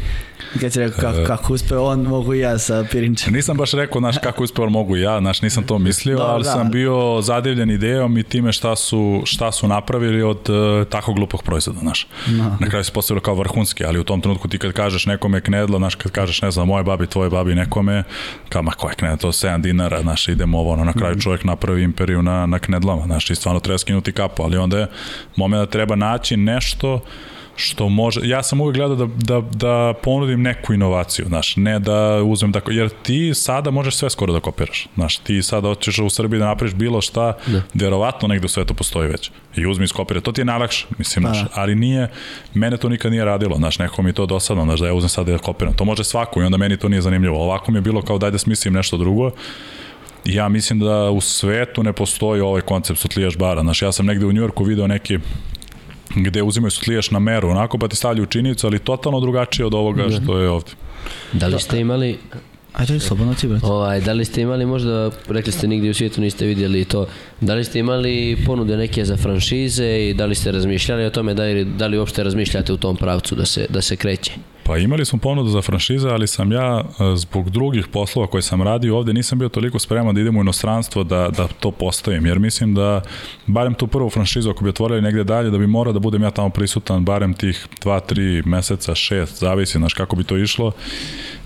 kad si rekao kako, e. kako uspeo on, mogu i ja sa Pirinčem. Nisam baš rekao, znaš, kako uspeo on, mogu i ja, znaš, nisam to mislio, Dobar, ali da. sam bio zadivljen idejom i time šta su, šta su napravili od uh, tako glupog proizvoda, znaš. No. Na kraju se postavilo kao vrhunski, ali u tom trenutku ti kad kažeš nekome Knedla, znaš, kad kažeš, ne znam, moje babi, tvoje babi, nekome, kao, ma ko je Knedla, to 7 dinara, znaš, idemo ovo, ono, na kraju mhm. čovjek napravi imperiju na, na Knedlama, znaš, i stvarno treba skinuti kapu, ali onda je moment da treba naći nešto što može, ja sam uvijek gledao da, da, da ponudim neku inovaciju, znaš, ne da uzmem tako, jer ti sada možeš sve skoro da kopiraš, znaš, ti sada hoćeš u Srbiji da napraviš bilo šta, da. verovatno negde u svetu postoji već, i uzmi iskopira, to ti je najlakše, mislim, znaš, da. ali nije, mene to nikad nije radilo, znaš, neko mi to dosadno, znaš, da ja uzmem sada da kopiram, to može svako i onda meni to nije zanimljivo, ovako mi je bilo kao daj da smislim nešto drugo, ja mislim da u svetu ne postoji ovaj koncept sutlijaš bara. Znaš, ja sam negde u Njujorku video neki gde uzimaju sutlijaš na meru, onako pa ti stavljaju činjenicu, ali totalno drugačije od ovoga da. što je ovde. Da li ste imali Ajde, slobodno ti, brate. Ovaj, da li ste imali možda, rekli ste nigdje u svijetu niste vidjeli to, da li ste imali ponude neke za franšize i da li ste razmišljali o tome, da li, da li uopšte razmišljate u tom pravcu da se, da se kreće? Pa imali smo ponudu za franšize, ali sam ja e, zbog drugih poslova koje sam radio ovde nisam bio toliko spreman da idem u inostranstvo da, da to postavim, jer mislim da barem tu prvu franšizu ako bi otvorili negde dalje, da bi morao da budem ja tamo prisutan barem tih 2, 3 meseca, 6, zavisi, znaš kako bi to išlo.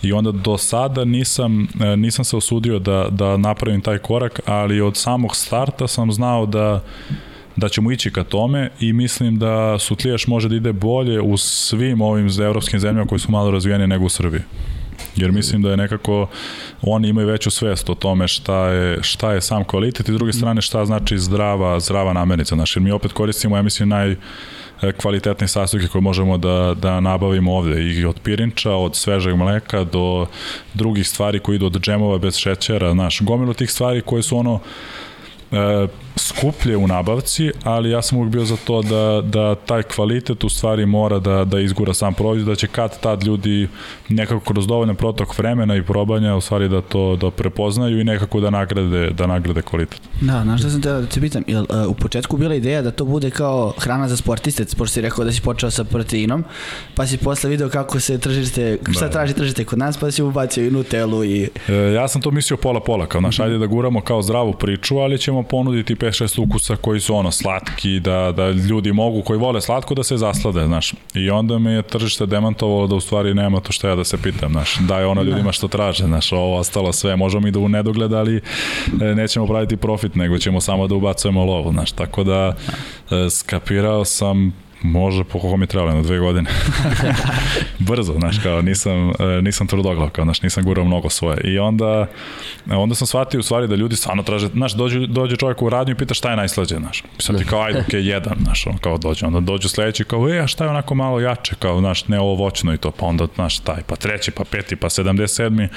I onda do sada nisam, e, nisam se osudio da, da napravim taj korak, ali od samog starta sam znao da da ćemo ići ka tome i mislim da Sutlijaš može da ide bolje u svim ovim evropskim zemljama koji su malo razvijeni nego u Srbiji. Jer mislim da je nekako oni imaju veću svest o tome šta je, šta je sam kvalitet i s druge strane šta znači zdrava, zdrava namirnica. Znači, mi opet koristimo, ja mislim, naj kvalitetne sastojke koje možemo da, da nabavimo ovde i od pirinča, od svežeg mleka do drugih stvari koji idu od džemova bez šećera, znaš, gomilu tih stvari koje su ono e, skuplje u nabavci, ali ja sam uvijek bio za to da, da taj kvalitet u stvari mora da, da izgura sam proizvod, da će kad tad ljudi nekako kroz dovoljno protok vremena i probanja u stvari da to da prepoznaju i nekako da nagrade, da nagrade kvalitet. Da, znaš šta sam te da te pitam, jel uh, u početku bila ideja da to bude kao hrana za sportiste, pošto si rekao da si počeo sa proteinom, pa si posle video kako se tržište, šta Da. traži tržište kod nas, pa si ubacio i Nutellu i... E, ja sam to mislio pola-pola, kao naš, ajde da guramo kao zdravu priču, ali ćemo ponuditi 5-6 ukusa koji su ono slatki, da, da ljudi mogu, koji vole slatko, da se zaslade, znaš. I onda me je tržište demantovalo da u stvari nema to što ja da se pitam, znaš. Daj ono ljudima što traže, znaš, ovo ostalo sve, možemo mi da u nedogled, ali e, nećemo praviti profit, nego ćemo samo da ubacujemo lovu, znaš. Tako da e, skapirao sam Može, po mi je trebalo, na dve godine. Brzo, znaš, kao nisam, e, nisam tvrdoglav, kao, znaš, nisam gurao mnogo svoje. I onda, onda sam shvatio u stvari da ljudi stvarno traže, znaš, dođe, dođe čovjek u radnju i pita šta je najslađe, znaš. Sad ti kao, ajde, okej, okay, jedan, znaš, on kao dođe. Onda dođu sledeći, kao, e, a šta je onako malo jače, kao, znaš, ne ovo voćno i to, pa onda, znaš, taj, pa treći, pa peti, pa 77.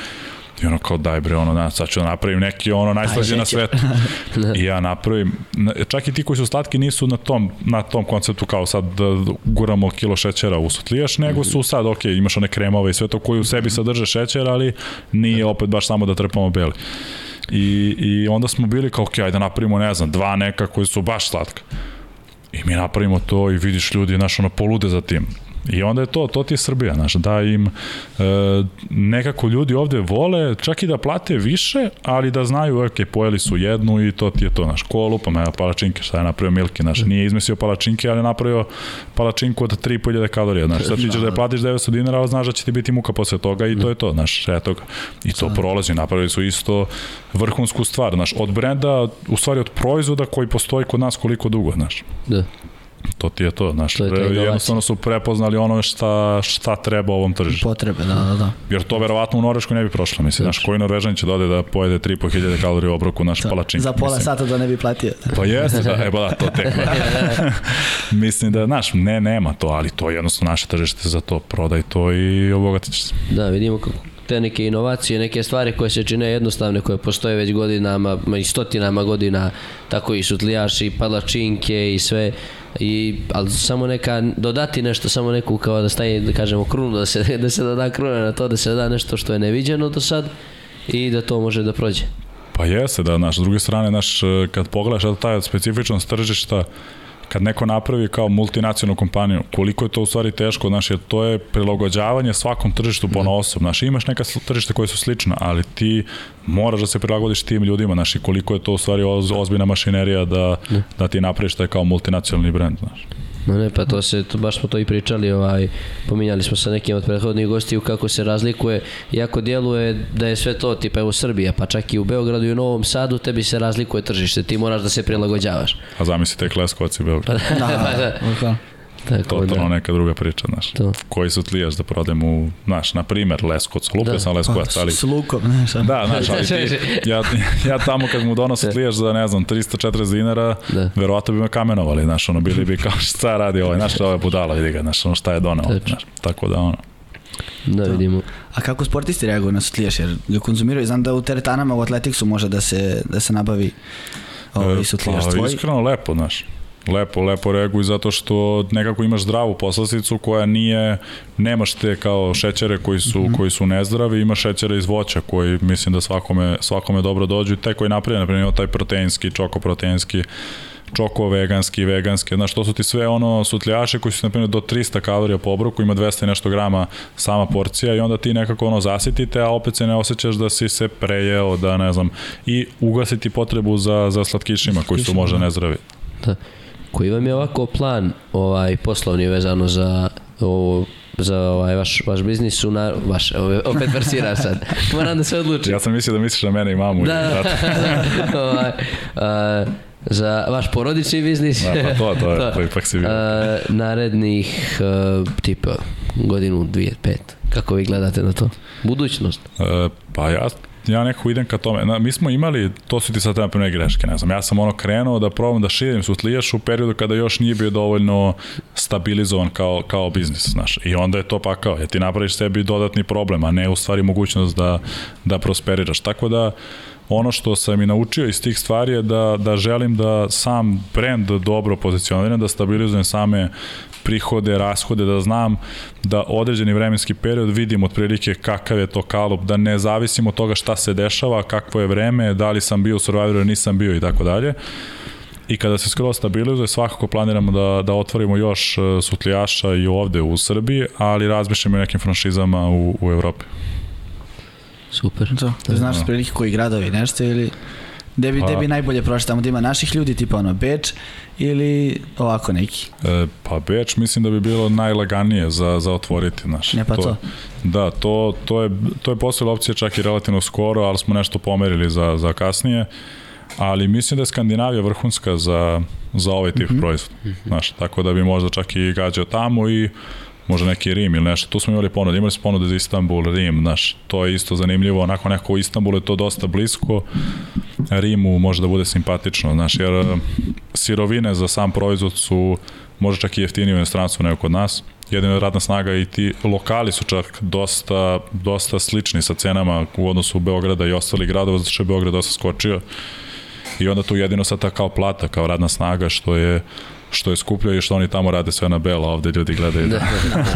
I ono kao daj bre, ono, na, sad ću da napravim neki ono najslađe na svetu. I ja napravim, na- čak i ti koji su slatki nisu na tom, na tom konceptu kao sad da guramo kilo šećera u sutlijaš, nego su sad, ok, imaš one kremove i sve to koji u sebi sadrže šećer, ali nije opet baš samo da trpamo beli. I, I onda smo bili kao, ok, ajde da napravimo, ne znam, dva neka koji su baš slatka. I mi napravimo to i vidiš ljudi, znaš, ono, polude za tim. I onda je to, to ti je Srbija, znaš, da im e, nekako ljudi ovde vole, čak i da plate više, ali da znaju, ok, pojeli su jednu i to ti je to, znaš, ko lupa, evo palačinke, šta je napravio Milki, znaš, nije izmislio palačinke, ali je napravio palačinku od 3.500 kalorija, znaš, sad ti ćeš da je platiš 900 dinara, ali znaš da će ti biti muka posle toga i to je to, znaš, eto ga. I to prolazi, napravili su isto vrhunsku stvar, znaš, od brenda, u stvari od proizvoda koji postoji kod nas koliko dugo, znaš Da. To ti je to, znaš, To je inovacija. jednostavno su prepoznali ono šta, šta treba ovom tržištu. Potrebe, da, da, da. Jer to verovatno u Norveškoj ne bi prošlo, mislim, znaš, koji Norvežan će dode da pojede 3.500 kalorija u obroku naš palačink. Za pola mislim. sata da ne bi platio. Pa jeste, da, e ba da, to tek. mislim da, znaš, ne, nema to, ali to je jednostavno naše tržište za to, prodaj to i obogatit ćeš se. Da, vidimo kako te neke inovacije, neke stvari koje se čine jednostavne, koje postoje već godinama, ma i stotinama godina, tako i sutlijaši, i palačinke i sve, i, ali samo neka, dodati nešto, samo neku kao da staje, da kažemo, krunu, da se, da se doda kruna na to, da se da nešto što je neviđeno do sad i da to može da prođe. Pa jeste, da, naš, s druge strane, naš, kad pogledaš da taj specifičnost tržišta, kad neko napravi kao multinacionalnu kompaniju, koliko je to u stvari teško, znaš, jer to je prilagođavanje svakom tržištu po osob, znaš, imaš neka tržišta koje su slična, ali ti moraš da se prilagodiš tim ljudima, znaš, i koliko je to u stvari oz, ozbiljna mašinerija da, da ti napraviš taj kao multinacionalni brend, znaš. No ne, pa to se, to, baš smo to i pričali, ovaj, pominjali smo sa nekim od prethodnih gostiju kako se razlikuje, iako djeluje da je sve to, tipa evo Srbija, pa čak i u Beogradu i u Novom Sadu, tebi se razlikuje tržište, ti moraš da se prilagođavaš. A zamisli tek Leskovac i Beograd. Da, da, da. Tako Totalno da, neka druga priča, znaš. To. Koji su tlijaš da prodem u, znaš, na primer, Leskovac, lupio Da. sam Leskovac, ali... S lukom, znaš. Da, znaš, ali ti, ja, ja tamo kad mu donosi tlijaš za, ne znam, 340 dinara, Da. verovatno bi me kamenovali, znaš, ono, bili bi kao šta radi ovaj, znaš, ovo je budala, vidi ga, znaš, ono, šta je doneo, Tačno. znaš, tako da, ono, da vidimo. A kako sportisti reaguju na sutlijaš, jer ga konzumiraju? Znam da u teretanama u atletiksu može da se, da se nabavi ovaj sutlijaš pa, tvoj. iskreno lepo, znaš, lepo, lepo reaguju zato što nekako imaš zdravu poslasticu koja nije, nemaš te kao šećere koji su, mm -hmm. koji su nezdravi, imaš šećere iz voća koji mislim da svakome, svakome dobro dođu i te koji napravljaju, na primjer, taj proteinski, čokoproteinski, čoko veganski, veganski, znaš, to su ti sve ono sutljaše koji su, na primjer, do 300 kalorija po obroku, ima 200 i nešto grama sama porcija i onda ti nekako ono zasitite, a opet se ne osjećaš da si se prejeo, da ne znam, i ugasiti potrebu za, za slatkišima koji su možda nezdravi. Da. Koji vam je ovako plan ovaj poslovni vezano za ovo za ovaj vaš, vaš biznis u na, vaš, opet versiram sad. Moram da se odlučim. Ja sam mislio da misliš na mene i mamu. Da, i brata. da, ovaj, a, za vaš porodični biznis. Da, pa to, to je, to ipak si vidio. A, narednih a, tipa godinu, dvije, pet. Kako vi gledate na to? Budućnost. E, pa ja, ja nekako idem ka tome. Na, mi smo imali, to su ti sad napravne greške, ne znam, ja sam ono krenuo da probam da širim sutlijaš u periodu kada još nije bio dovoljno stabilizovan kao, kao biznis, znaš. I onda je to pa kao, ja ti napraviš sebi dodatni problem, a ne u stvari mogućnost da, da prosperiraš. Tako da, ono što sam i naučio iz tih stvari je da, da želim da sam brand dobro pozicioniram, da stabilizujem same prihode, rashode, da znam da određeni vremenski period vidim otprilike kakav je to kalup, da ne zavisim od toga šta se dešava, kakvo je vreme, da li sam bio u Survivoru, nisam bio i tako dalje. I kada se skoro stabilizuje, svakako planiramo da, da otvorimo još e, sutljaša i ovde u Srbiji, ali razmišljamo i nekim franšizama u, u Evropi. Super. To, da znaš Da. prilike koji gradovi nešto ili gde bi, Pa- gde bi najbolje prošli tamo da ima naših ljudi tipa ono Beč ili ovako neki. E, pa Beč mislim da bi bilo najlaganije za, za otvoriti, znaš. Ne, pa to. Da, to, to je, to je postojala opcija čak i relativno skoro, ali smo nešto pomerili za, za kasnije. Ali mislim da je Skandinavija vrhunska za, za ovaj tip mm -hmm. proizvoda. Znaš, tako da bi možda čak i gađao tamo i možda neki Rim ili nešto. Tu smo imali ponude, imali smo ponude za Istanbul, Rim, znaš, to je isto zanimljivo, onako neko u Istanbulu je to dosta blisko, Rimu može da bude simpatično, znaš, jer e, sirovine za sam proizvod su možda čak i jeftinije u inostranstvu nego kod nas. Jedina radna snaga i ti lokali su čak dosta, dosta slični sa cenama u odnosu Beograda i ostalih gradova, zato što je Beograd dosta skočio. I onda tu jedino sad ta kao plata, kao radna snaga, što je što je skuplja i što oni tamo rade sve na belo, ovde ljudi gledaju. Da.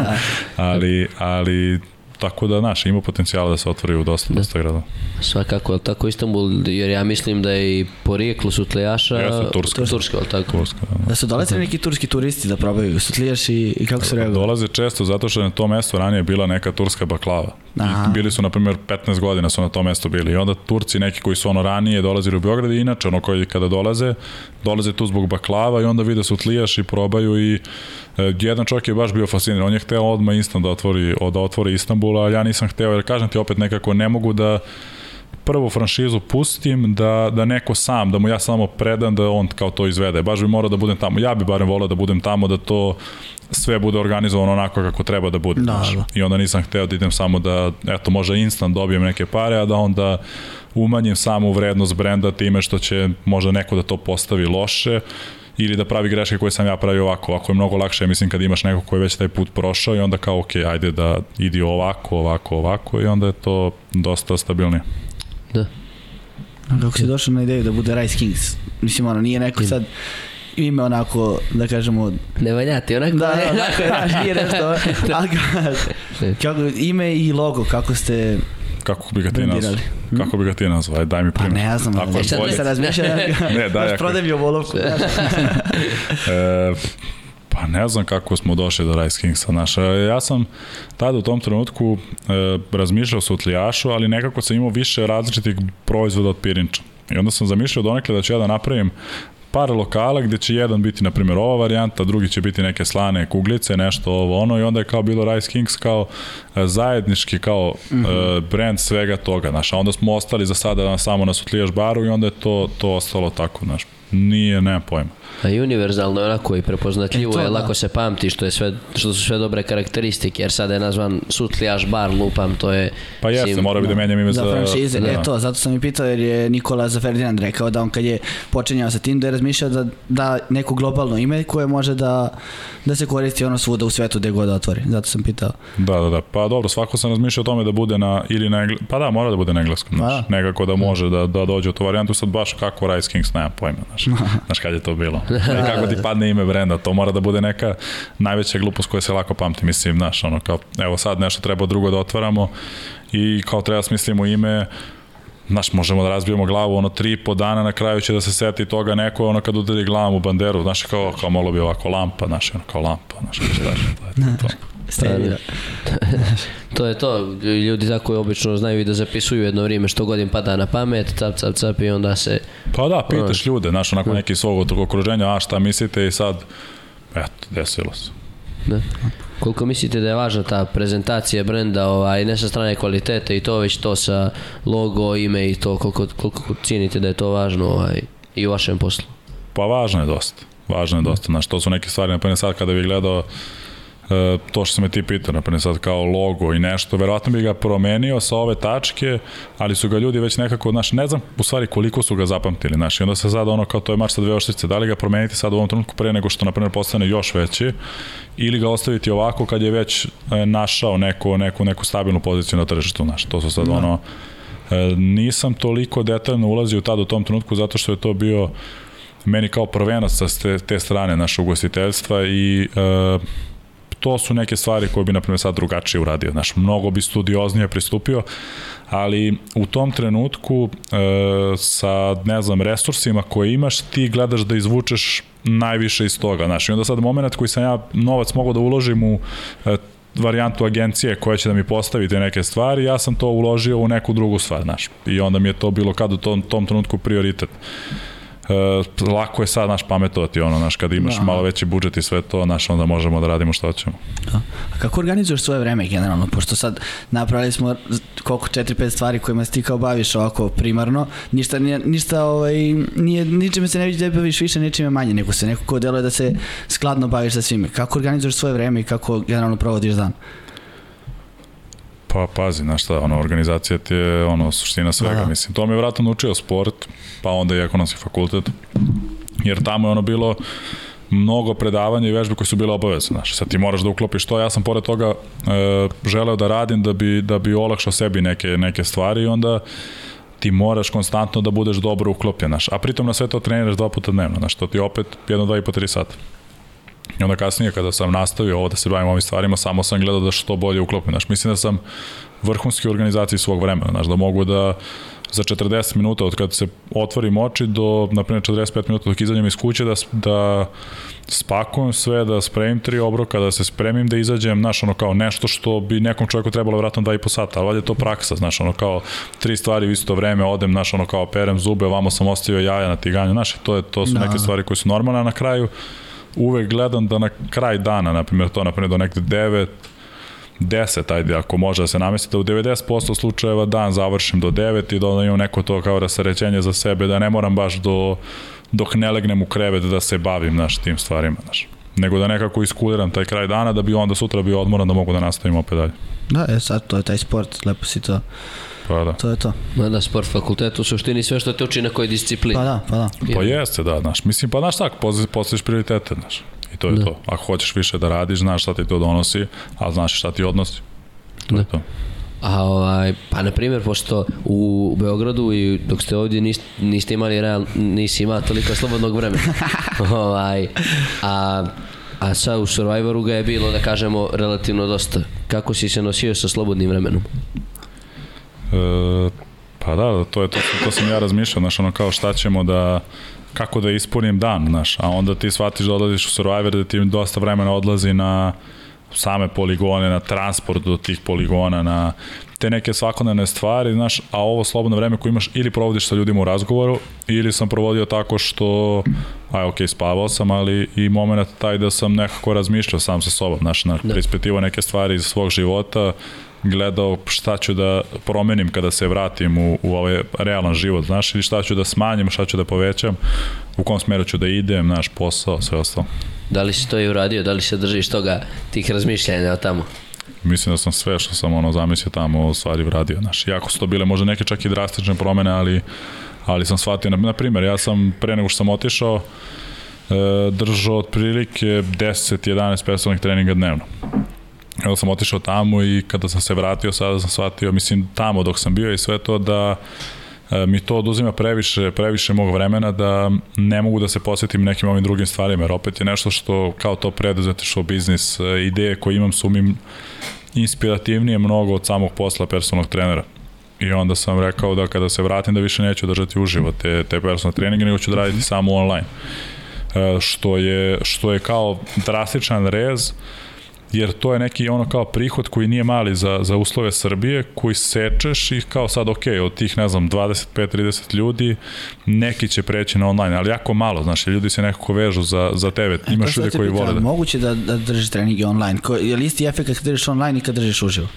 ali, ali tako da, znaš, ima potencijala da se otvori u dosta, da. dosta gradova. Svakako, ali tako Istanbul, jer ja mislim da je i porijeklo sutlijaša Jeste, Turska. Turska, ali tako? Turska, da. Da su dolazili neki turski turisti da probaju sutlijaš i, i kako su reagovali? Dolaze često zato što je na tom mestu ranije bila neka turska baklava. Aha. I bili su, na primjer, 15 godina su na tom mestu bili. I onda Turci, neki koji su ono ranije dolazili u Beograd i inače, ono koji kada dolaze, dolaze tu zbog baklava i onda vide sutlijaš i probaju i jedan čovjek je baš bio fasciniran. On je hteo odmah instant da otvori, da otvori Istanbul, a ja nisam hteo, jer kažem ti opet nekako ne mogu da prvu franšizu pustim da, da neko sam, da mu ja samo predam da on kao to izvede. Baš bi morao da budem tamo. Ja bi barem volao da budem tamo da to sve bude organizovano onako kako treba da bude. Da, da. I onda nisam hteo da idem samo da, eto, možda instant dobijem neke pare, a da onda umanjim samu vrednost brenda time što će možda neko da to postavi loše ili da pravi greške koje sam ja pravio ovako. Ovako je mnogo lakše, mislim, kad imaš nekog koji je već taj put prošao i onda kao, ok, ajde da idi ovako, ovako, ovako i onda je to dosta stabilnije. Da. A Kako si došao na ideju da bude Rice Kings? Mislim, ono, nije neko sad ime onako, da kažemo, Ne valja ti, onako... da, da, onako, znaš, nije nešto, ali kako, ime i logo, kako ste, Kako bi ga ti nazvao? Kako bi ga ti nazvao? Aj, daj mi pa primjer. ne znam, Ako je ali sad bolje. se razmišljam, Ne, daj, ako- prodaj mi ovolovku. E, pa ne znam kako smo došli do Rice Kingsa. Znaš, e, ja sam tada u tom trenutku e, razmišljao o sutlijašu, ali nekako sam imao više različitih proizvoda od pirinča. I onda sam zamišljao donekle da ću ja da napravim par lokala gde će jedan biti, na primjer, ova varijanta, drugi će biti neke slane kuglice, nešto ovo ono i onda je kao bilo Rice Kings kao e, zajednički kao mm -hmm. brand svega toga, znaš, a onda smo ostali za sada samo na Sutlijaš baru i onda je to, to ostalo tako, znaš, nije, nema pojma. A i univerzalno je onako i prepoznatljivo E, to je, da. lako se pamti što je sve što su sve dobre karakteristike, jer sada je nazvan Sutlijaš bar, lupam, to je Pa jeste, sim- mora bi da menjam ime za... za franšize. da. E to, zato sam i pitao jer je Nikola za Ferdinand rekao da on kad je počinjao sa tim da je razmišljao da da neko globalno ime koje može da, da se koristi ono svuda u svetu gde god da otvori. Zato sam pitao. Da, da, da. Pa dobro, svako sam razmišljao o tome da bude na, ili na engle... Pa da, mora da bude na engleskom, znaš. Da. Nekako da može da, da dođe u tu varijantu, sad baš kako Rice Kings, nema pojma, znaš. Znaš kad je to bilo. I kako ti padne ime brenda, to mora da bude neka najveća glupost koja se lako pamti, mislim, znaš, ono kao, evo sad nešto treba drugo da otvaramo i kao treba da smislimo ime, Znaš, možemo da razbijemo glavu, ono, tri i po dana, na kraju će da se seti toga neko, ono, kad udari glavom u banderu, znaš, kao, kao malo bi ovako lampa, znaš, ono, kao lampa, znaš, kao šta je, to je to. Stereo. To je to, ljudi tako obično znaju i da zapisuju jedno vrijeme što god im pada na pamet, cap, cap, cap i onda se... Pa da, pitaš ljude, znaš, onako neki iz svog okruženja, a šta mislite i sad, eto, desilo se. Da. Koliko mislite da je važna ta prezentacija brenda, ovaj, ne sa strane kvalitete i to, već to sa logo, ime i to, koliko, koliko cijenite da je to važno ovaj, i u vašem poslu? Pa važno je dosta, važno je dosta, znaš, to su neke stvari, na primjer sad kada bih gledao to što se me ti pitao, naprimjer sad kao logo i nešto, verovatno bi ga promenio sa ove tačke, ali su ga ljudi već nekako, znaš, ne znam u stvari koliko su ga zapamtili, znaš, i onda se sad ono kao to je mač sa dve oštrice, da li ga promeniti sad u ovom trenutku pre nego što, naprimjer, postane još veći, ili ga ostaviti ovako kad je već e, našao neku, neku, neku stabilnu poziciju na tržištu, znaš, to su sad da. ono, e, nisam toliko detaljno ulazio tad u tom trenutku zato što je to bio meni kao prvenac sa te, te strane naše ugostiteljstva i e, to su neke stvari koje bi, na primjer, sad drugačije uradio. Znaš, mnogo bi studioznije pristupio, ali u tom trenutku e, sa, ne znam, resursima koje imaš, ti gledaš da izvučeš najviše iz toga. Znaš, i onda sad moment koji sam ja novac mogao da uložim u e, varijantu agencije koja će da mi postavi te neke stvari, ja sam to uložio u neku drugu stvar, znaš. I onda mi je to bilo kad u tom, tom trenutku prioritet. Lako je sad naš pametovati ono naš kad imaš da. malo veći budžet i sve to naš onda možemo da radimo što hoćemo. Da. A kako organizuješ svoje vreme generalno pošto sad napravili smo koliko 4-5 stvari kojima se ti kao baviš ovako primarno, ništa nije, ništa ovaj nije ničime se ne vidi da baviš više, ničime manje, nego se nekako deluje da se skladno baviš sa svime. Kako organizuješ svoje vreme i kako generalno provodiš dan? Pa pazi, znaš šta, ono, organizacija ti je ono, suština svega, Aha. mislim. To mi je vratno naučio sport, pa onda i ekonomski fakultet, jer tamo je ono bilo mnogo predavanja i vežbe koje su bile obavezne, znaš, sad ti moraš da uklopiš to, ja sam pored toga e, želeo da radim da bi, da bi olakšao sebi neke, neke stvari i onda ti moraš konstantno da budeš dobro uklopljen, znaš, a pritom na sve to treniraš dva puta dnevno, znaš, to ti opet jedno, dva i po, tri sata. I onda kasnije kada sam nastavio ovo da se bavim ovim stvarima, samo sam gledao da što bolje uklopim. Znaš, mislim da sam vrhunski organizaciji svog vremena, znaš, da mogu da za 40 minuta od kada se otvorim oči do, na primjer, 45 minuta dok izađem iz kuće da, da spakujem sve, da spremim tri obroka, da se spremim da izađem, znaš, ono kao nešto što bi nekom čovjeku trebalo vratno 2,5 sata, ali je to praksa, znaš, ono kao tri stvari u isto vreme, odem, znaš, ono kao perem zube, ovamo sam ostavio jaja na tiganju, znaš, to, je, to su da. neke stvari koje su normalne, a na kraju uvek gledam da na kraj dana, na primjer to, na primjer do nekde 9, 10, ajde, ako može da se namesti, da u 90% slučajeva dan završim do 9 i da onda imam neko to kao rasarećenje za sebe, da ne moram baš do, dok ne legnem u krevet da se bavim naš, tim stvarima, znaš. Nego da nekako iskuliram taj kraj dana da bi onda sutra bio odmoran da mogu da nastavim opet dalje. Da, je sad to je taj sport, lepo si to Pa da. To je to. Ma da, sport fakultet u suštini sve što te uči na kojoj disciplini. Pa da, pa da. Pa jeste, da, znaš. Mislim, pa znaš tako, postaviš prioritete, znaš. I to je da. to. Ako hoćeš više da radiš, znaš šta ti to donosi, a znaš šta ti odnosi. To da. je to. A ovaj, pa na primjer, pošto u Beogradu i dok ste ovdje niste, niste imali real, nisi imao toliko slobodnog vremena. ovaj, a, a sad u Survivoru ga je bilo, da kažemo, relativno dosta. Kako si se nosio sa slobodnim vremenom? E, pa da, to je to, to sam ja razmišljao, znaš, ono kao šta ćemo da, kako da ispunim dan, znaš, a onda ti shvatiš da odlaziš u Survivor, da ti dosta vremena odlazi na same poligone, na transport do tih poligona, na te neke svakodnevne stvari, znaš, a ovo slobodno vreme koje imaš ili provodiš sa ljudima u razgovoru, ili sam provodio tako što, aj, ok, spavao sam, ali i moment taj da sam nekako razmišljao sam sa sobom, znaš, na, da. preispitivao neke stvari iz svog života, gledao šta ću da promenim kada se vratim u, u ovaj realan život, znaš, ili šta ću da smanjim, šta ću da povećam, u kom smeru ću da idem, naš posao, sve ostalo. Da li si to i uradio, da li se držiš toga, tih razmišljanja o tamo? Mislim da sam sve što sam ono zamislio tamo u stvari uradio, znaš. Jako su to bile možda neke čak i drastične promene, ali, ali sam shvatio, na, na primjer, ja sam pre nego što sam otišao, e, držao otprilike 10-11 personalnih treninga dnevno. Onda sam otišao tamo i kada sam se vratio, sada sam shvatio, mislim, tamo dok sam bio i sve to da e, mi to oduzima previše, previše mog vremena da ne mogu da se posvetim nekim ovim drugim stvarima, jer opet je nešto što kao to što biznis, e, ideje koje imam su mi inspirativnije mnogo od samog posla personalnog trenera. I onda sam rekao da kada se vratim da više neću držati uživo te, te personalne treninge, nego ću da raditi samo online. E, što je, što je kao drastičan rez, jer to je neki ono kao prihod koji nije mali za, za uslove Srbije, koji sečeš i kao sad, ok, od tih, ne znam, 25-30 ljudi, neki će preći na online, ali jako malo, znaš, ljudi se nekako vežu za, za tebe, e, imaš ljudi koji vole da... Moguće da, da držiš treninge online, Ko, je li isti efekt kad držiš online i kad držiš uživo?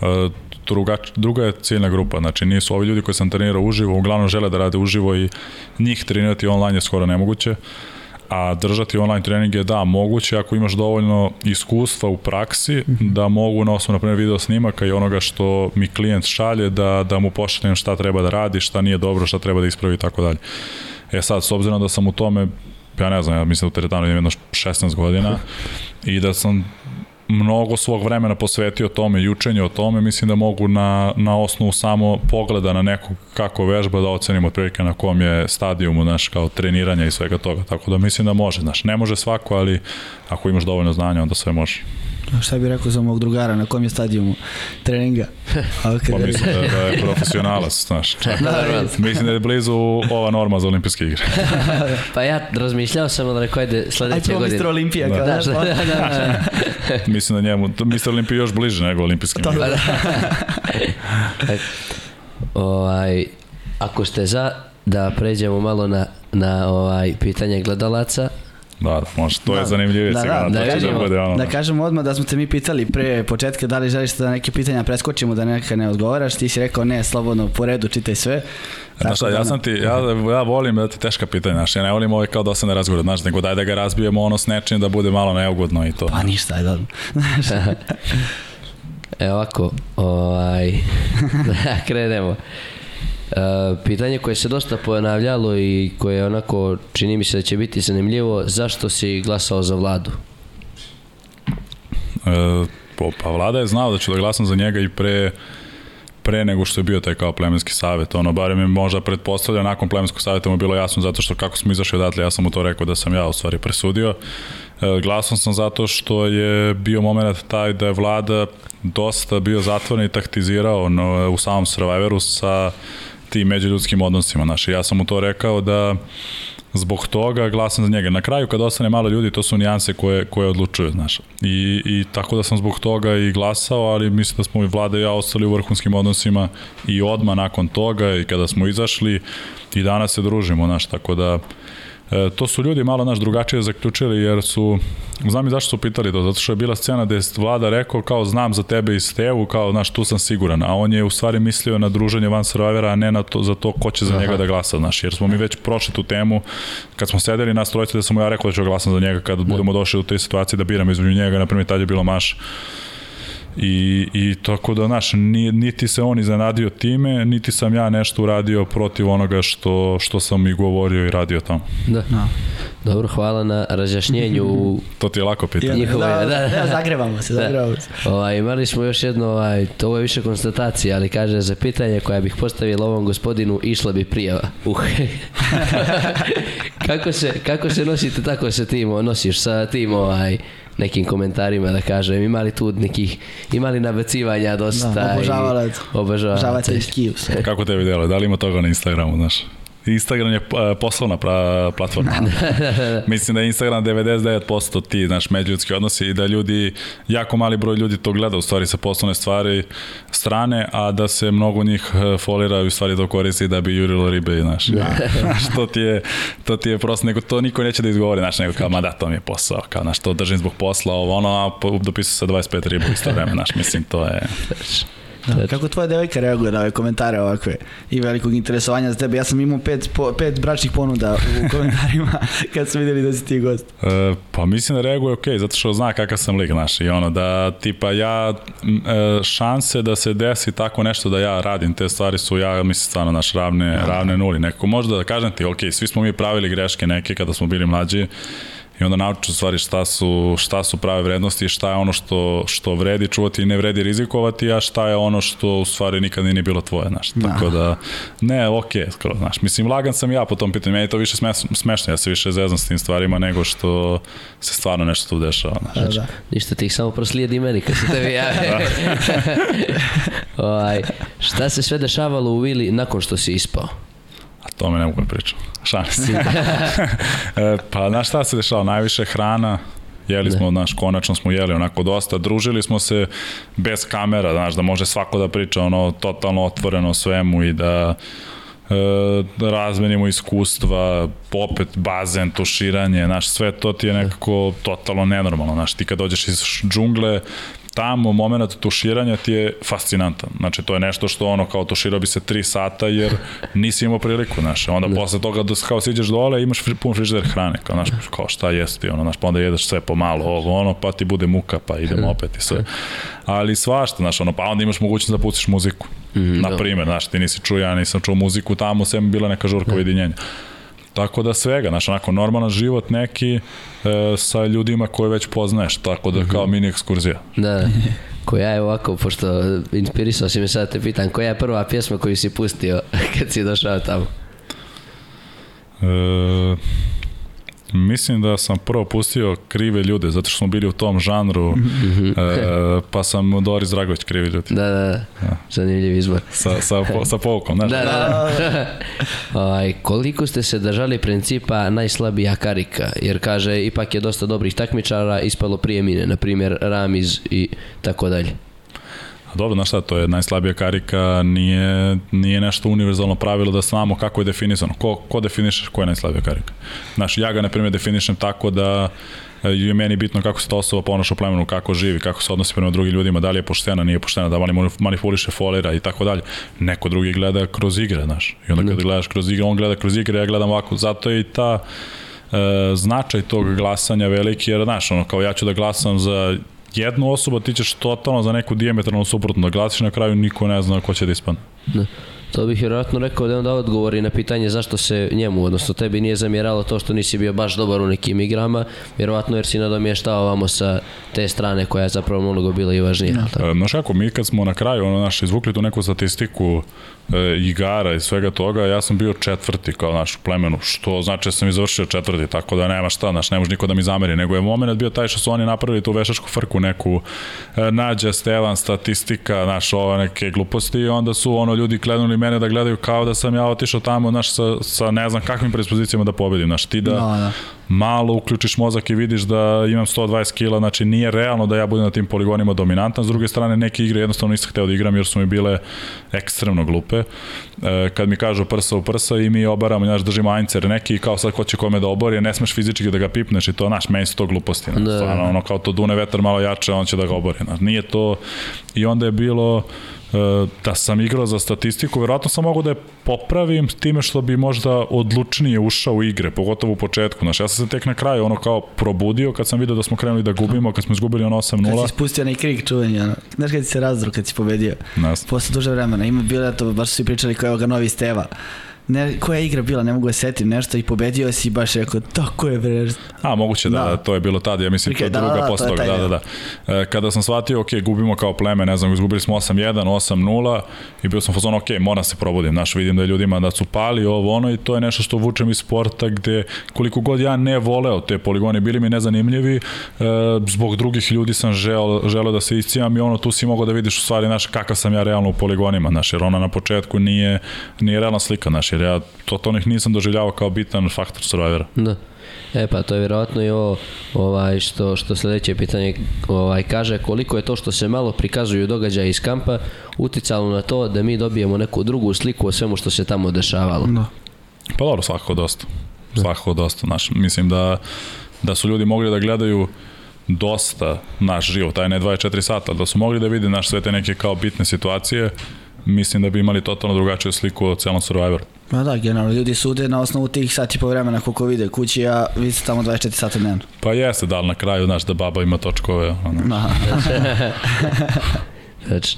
Uh, druga, druga je ciljna grupa, znači nisu ovi ljudi koji sam trenirao uživo, uglavnom žele da rade uživo i njih trenirati online je skoro nemoguće. A držati online treninge da moguće ako imaš dovoljno iskustva u praksi mm -hmm. da mogu na osnovu na primjer video snimaka i onoga što mi klijent šalje da da mu pošaljem šta treba da radi, šta nije dobro, šta treba da ispravi i tako dalje. E sad s obzirom da sam u tome ja ne znam, ja mislim da u teretanu imam jedno 16 godina i da sam mnogo svog vremena posvetio tome i učenju o tome, mislim da mogu na, na osnovu samo pogleda na nekog kako vežba da ocenim otprilike na kom je stadijumu, znaš, kao treniranja i svega toga. Tako da mislim da može, znaš, ne može svako, ali ako imaš dovoljno znanja, onda sve može. A šta bi rekao za mog drugara, na kom je stadijumu treninga? Okay, pa mislim da, da je profesionalac, znaš. da, da, mislim da je blizu ova norma za olimpijske igre. pa ja razmišljao sam da rekao ajde sledeće godine. Aj, Olimpija, da. kao da, da, da, da, da. mislim da njemu, Mr. Olimpija još bliže nego olimpijskim da, da. ovaj, ako ste za da pređemo malo na, na ovaj pitanje gledalaca, Da, da, može, to da, je zanimljivije da, sigurno. Da, da, da, kažemo, da, bude ono. da kažemo odmah da smo te mi pitali pre početka da li želiš da neke pitanja preskočimo, da neka ne odgovaraš, ti si rekao ne, slobodno, po redu, čitaj sve. Znaš šta, ja sam ti, ja, ja volim da ti teška pitanja, znaš, ja ne volim ovaj kao dosadne razgovore, znaš, nego daj da ga razbijemo ono s nečim da bude malo neugodno i to. Pa ništa, ajde, znaš. Evo ovako, ovaj, da krenemo. Uh, pitanje koje se dosta ponavljalo i koje onako čini mi se da će biti zanimljivo, zašto si glasao za vladu? E, pa vlada je znao da ću da glasam za njega i pre pre nego što je bio taj kao plemenski savet, ono, barem je možda pretpostavljao nakon plemenskog saveta mu bilo jasno zato što kako smo izašli odatle, ja sam mu to rekao da sam ja u stvari presudio. E, glasom sam zato što je bio moment taj da je vlada dosta bio zatvoren i taktizirao no, u samom Survivoru sa tim međuljudskim odnosima. Znaš, ja sam mu to rekao da zbog toga glasam za njega. Na kraju kad ostane malo ljudi, to su nijanse koje, koje odlučuju, znaš. I, I tako da sam zbog toga i glasao, ali mislim da smo i vlada i ja ostali u vrhunskim odnosima i odma nakon toga i kada smo izašli i danas se družimo, znaš, tako da E, to su ljudi malo naš drugačije zaključili jer su, znam i zašto su pitali to, zato što je bila scena gde je vlada rekao kao znam za tebe iz Stevu, kao znaš tu sam siguran, a on je u stvari mislio na druženje van Survivora, a ne na to, za to ko će za Aha. njega da glasa, znaš, jer smo mi već prošli tu temu, kad smo sedeli na strojice da sam mu ja rekao da ću glasati za njega kad budemo došli do te situacije da biram između njega, na primjer tad je bilo Maš I, i tako da, znaš, niti se on iznenadio time, niti sam ja nešto uradio protiv onoga što, što sam i govorio i radio tamo. Da. No. Dobro, hvala na razjašnjenju. to ti je lako pitanje. Njihove, da, da, da. da, zagrevamo se, da. zagrevamo se. Ovaj, imali smo još jedno, ovaj, to je više konstatacija, ali kaže za pitanje koja bih postavila ovom gospodinu, išla bi prijava. Uh. kako, se, kako se nosite tako se tim, nosiš sa tim ovaj, nekim komentarima da kažem, imali tu nekih, imali nabacivanja dosta. Da, obožavala, obožavate Kako te vidjelo? Da li ima toga na Instagramu, znaš? Instagram je e, poslovna pra, platforma. Mislim da je Instagram 99% ti, znaš, međuljudski odnosi i da ljudi, jako mali broj ljudi to gleda u stvari sa poslovne stvari strane, a da se mnogo njih e, folira i u stvari to koristi da bi jurilo ribe, znaš. Da. to ti je, to ti je prosto, nego to niko neće da izgovori, znaš, nego kao, ma da, to mi je posao, kao, znaš, to držim zbog posla, ovo, ono, a dopisu sa 25 ribu isto vreme, znaš, mislim, to je... Da. Kako tvoja devojka reaguje na ove komentare ovakve i velikog interesovanja za tebe? Ja sam imao pet, po, pet bračnih ponuda u komentarima kad su videli da si ti gost. E, pa mislim da reaguje ok, zato što zna kakav sam lik naš i ono da tipa ja e, šanse da se desi tako nešto da ja radim te stvari su ja mislim stvarno naš ravne, Aha. ravne nuli. Neko možda da kažem ti ok, svi smo mi pravili greške neke kada smo bili mlađi i onda naučiš u stvari šta su, šta su prave vrednosti, šta je ono što, što vredi čuvati i ne vredi rizikovati, a šta je ono što u stvari nikad nije bilo tvoje, znaš. Da. Tako da, ne, ok, skoro, znaš. Mislim, lagan sam ja po tom pitanju, meni je to više smešno, ja se više zezam s tim stvarima nego što se stvarno nešto tu dešava, znaš. Da, da. Ništa ti ih samo proslijedi meni kad se tebi javi. ovaj, šta se sve dešavalo u Vili nakon što si ispao? A to me ne mogu da pričam. Šalim se. E, pa, znaš šta se dešava? Najviše hrana, jeli smo, znaš, konačno smo jeli onako dosta, družili smo se bez kamera, znaš, da može svako da priča ono totalno otvoreno svemu i da e, razmenimo iskustva, opet bazen, tuširanje, znaš, sve to ti je nekako totalno nenormalno, znaš, ti kad dođeš iz džungle, tamo moment tuširanja ti je fascinantan. Znači, to je nešto što ono, kao tuširao bi se 3 sata jer nisi imao priliku, znaš. Onda da. posle toga da kao siđeš dole imaš fri, pun frižider hrane, kao, znaš, kao šta jesti, ono, znaš, pa onda jedeš sve pomalo, ovo, ono, pa ti bude muka, pa idemo opet i sve. Ali svašta, znaš, ono, pa onda imaš mogućnost da pustiš muziku. Mm, na primjer, znaš, ti nisi čuo, ja nisam čuo muziku tamo, sem bila neka žurka ujedinjenja. Tako da svega, znaš, onako normalan život neki e, sa ljudima koje već poznaješ, tako da kao mini ekskurzija. Da, koja je ovako, pošto inspirisao si me sad te pitan, koja je prva pjesma koju si pustio kad si došao tamo? E, Mislim da sam prvo pustio krive ljude, zato što smo bili u tom žanru, mm -hmm. e, pa sam Doris Dragović krivi ljudi. Da, da, da. Ja. Zanimljiv izbor. Sa, sa, sa poukom, znaš. Da, da, da. Oj, koliko ste se držali principa najslabija karika, jer kaže, ipak je dosta dobrih takmičara ispalo prije mine, na primjer Ramiz i tako dalje. A dobro, znaš šta, to je najslabija karika, nije, nije nešto univerzalno pravilo da znamo kako je definisano. Ko, ko definišeš ko je najslabija karika? Znaš, ja ga, na primjer, definišem tako da e, je meni bitno kako se ta osoba ponaša u plemenu, kako živi, kako se odnosi prema drugim ljudima, da li je poštena, nije poštena, da li manipuliše folira i tako dalje. Neko drugi gleda kroz igre, znaš. I onda kad da. gledaš kroz igre, on gleda kroz igre, ja gledam ovako. Zato je i ta e, značaj tog glasanja veliki, jer, znaš, ono, kao ja ću da glasam za jednu osobu, ti ćeš totalno za neku diametralno suprotno da glasiš na kraju niko ne zna ko će da ispadne. Da. To bih vjerojatno rekao da onda odgovori na pitanje zašto se njemu, odnosno tebi nije zamjeralo to što nisi bio baš dobar u nekim igrama, vjerovatno jer si nadomještao vamo sa te strane koja je zapravo mnogo bila i važnija. Da. E, znaš kako, mi kad smo na kraju ono, naš, izvukli tu neku statistiku e, igara i svega toga, ja sam bio četvrti kao naš u plemenu, što znači da sam i završio četvrti, tako da nema šta, znaš, ne može niko da mi zameri, nego je moment bio taj što su oni napravili tu vešačku frku neku, e, nađa, Stevan, statistika, naš, ova neke gluposti i onda su ono ljudi klenuli mene da gledaju kao da sam ja otišao tamo, naš, sa, sa ne znam kakvim predispozicijama da pobedim, znaš, ti da, no, da malo uključiš mozak i vidiš da imam 120 kila, znači nije realno da ja budem na tim poligonima dominantan, s druge strane neke igre jednostavno nisam hteo da igram jer su mi bile ekstremno glupe. E, kad mi kažu prsa u prsa i mi obaramo, znaš, držimo ancer neki kao sad ko će kome da obori, ne smeš fizički da ga pipneš i to, znaš, meni su to gluposti. Znaš, da. Stvarno, ono, kao to dune vetar malo jače, on će da ga obori. Znaš, nije to, i onda je bilo, da sam igrao za statistiku, verovatno sam mogu da je popravim time što bi možda odlučnije ušao u igre, pogotovo u početku. Znaš, ja sam se tek na kraju ono kao probudio kad sam vidio da smo krenuli da gubimo, kad smo izgubili on 8-0. Kad si spustio onaj krik čuveni, ono. Znaš kad si se razdru kad si pobedio? Nas. Posle duže vremena. Ima bilo da to, baš su svi pričali kao ga novi Steva ne, koja igra bila, ne mogu da setim nešto i pobedio si baš rekao, tako je bre. A, moguće da, da, to je bilo tada, ja mislim Prike, to je druga da, da, posle toga, da, da, da. E, kada sam shvatio, ok, gubimo kao pleme, ne znam, izgubili smo 8-1, 8-0 i bio sam fazon, ok, moram se probudim, znaš, vidim da je ljudima da su pali ovo, ono i to je nešto što vučem iz sporta gde koliko god ja ne voleo te poligone, bili mi nezanimljivi, e, zbog drugih ljudi sam želeo, želeo da se iscijam i ono, tu si mogao da vidiš u stvari, znaš, kakav sam ja realno u poligonima, znaš, jer ona na početku nije, nije realna slika, znaš, jer ja totalno ih nisam doživljavao kao bitan faktor Survivora. Da. E pa to je vjerojatno i ovo ovaj, što, što sledeće pitanje ovaj, kaže koliko je to što se malo prikazuju događaje iz kampa uticalo na to da mi dobijemo neku drugu sliku o svemu što se tamo dešavalo. Da. Pa dobro, svakako dosta. Da. Svakako dosta. Naš, mislim da, da su ljudi mogli da gledaju dosta naš život, taj ne 24 sata, da su mogli da vide naš sve te neke kao bitne situacije, mislim da bi imali totalno drugačiju sliku o celom Survivoru. Ma da, generalno, ljudi sude na osnovu tih sati po vremena koliko vide kući, a vi ste tamo 24 sata dnevno. Pa jeste, da li na kraju, znaš, da baba ima točkove. Ono. Da. znači,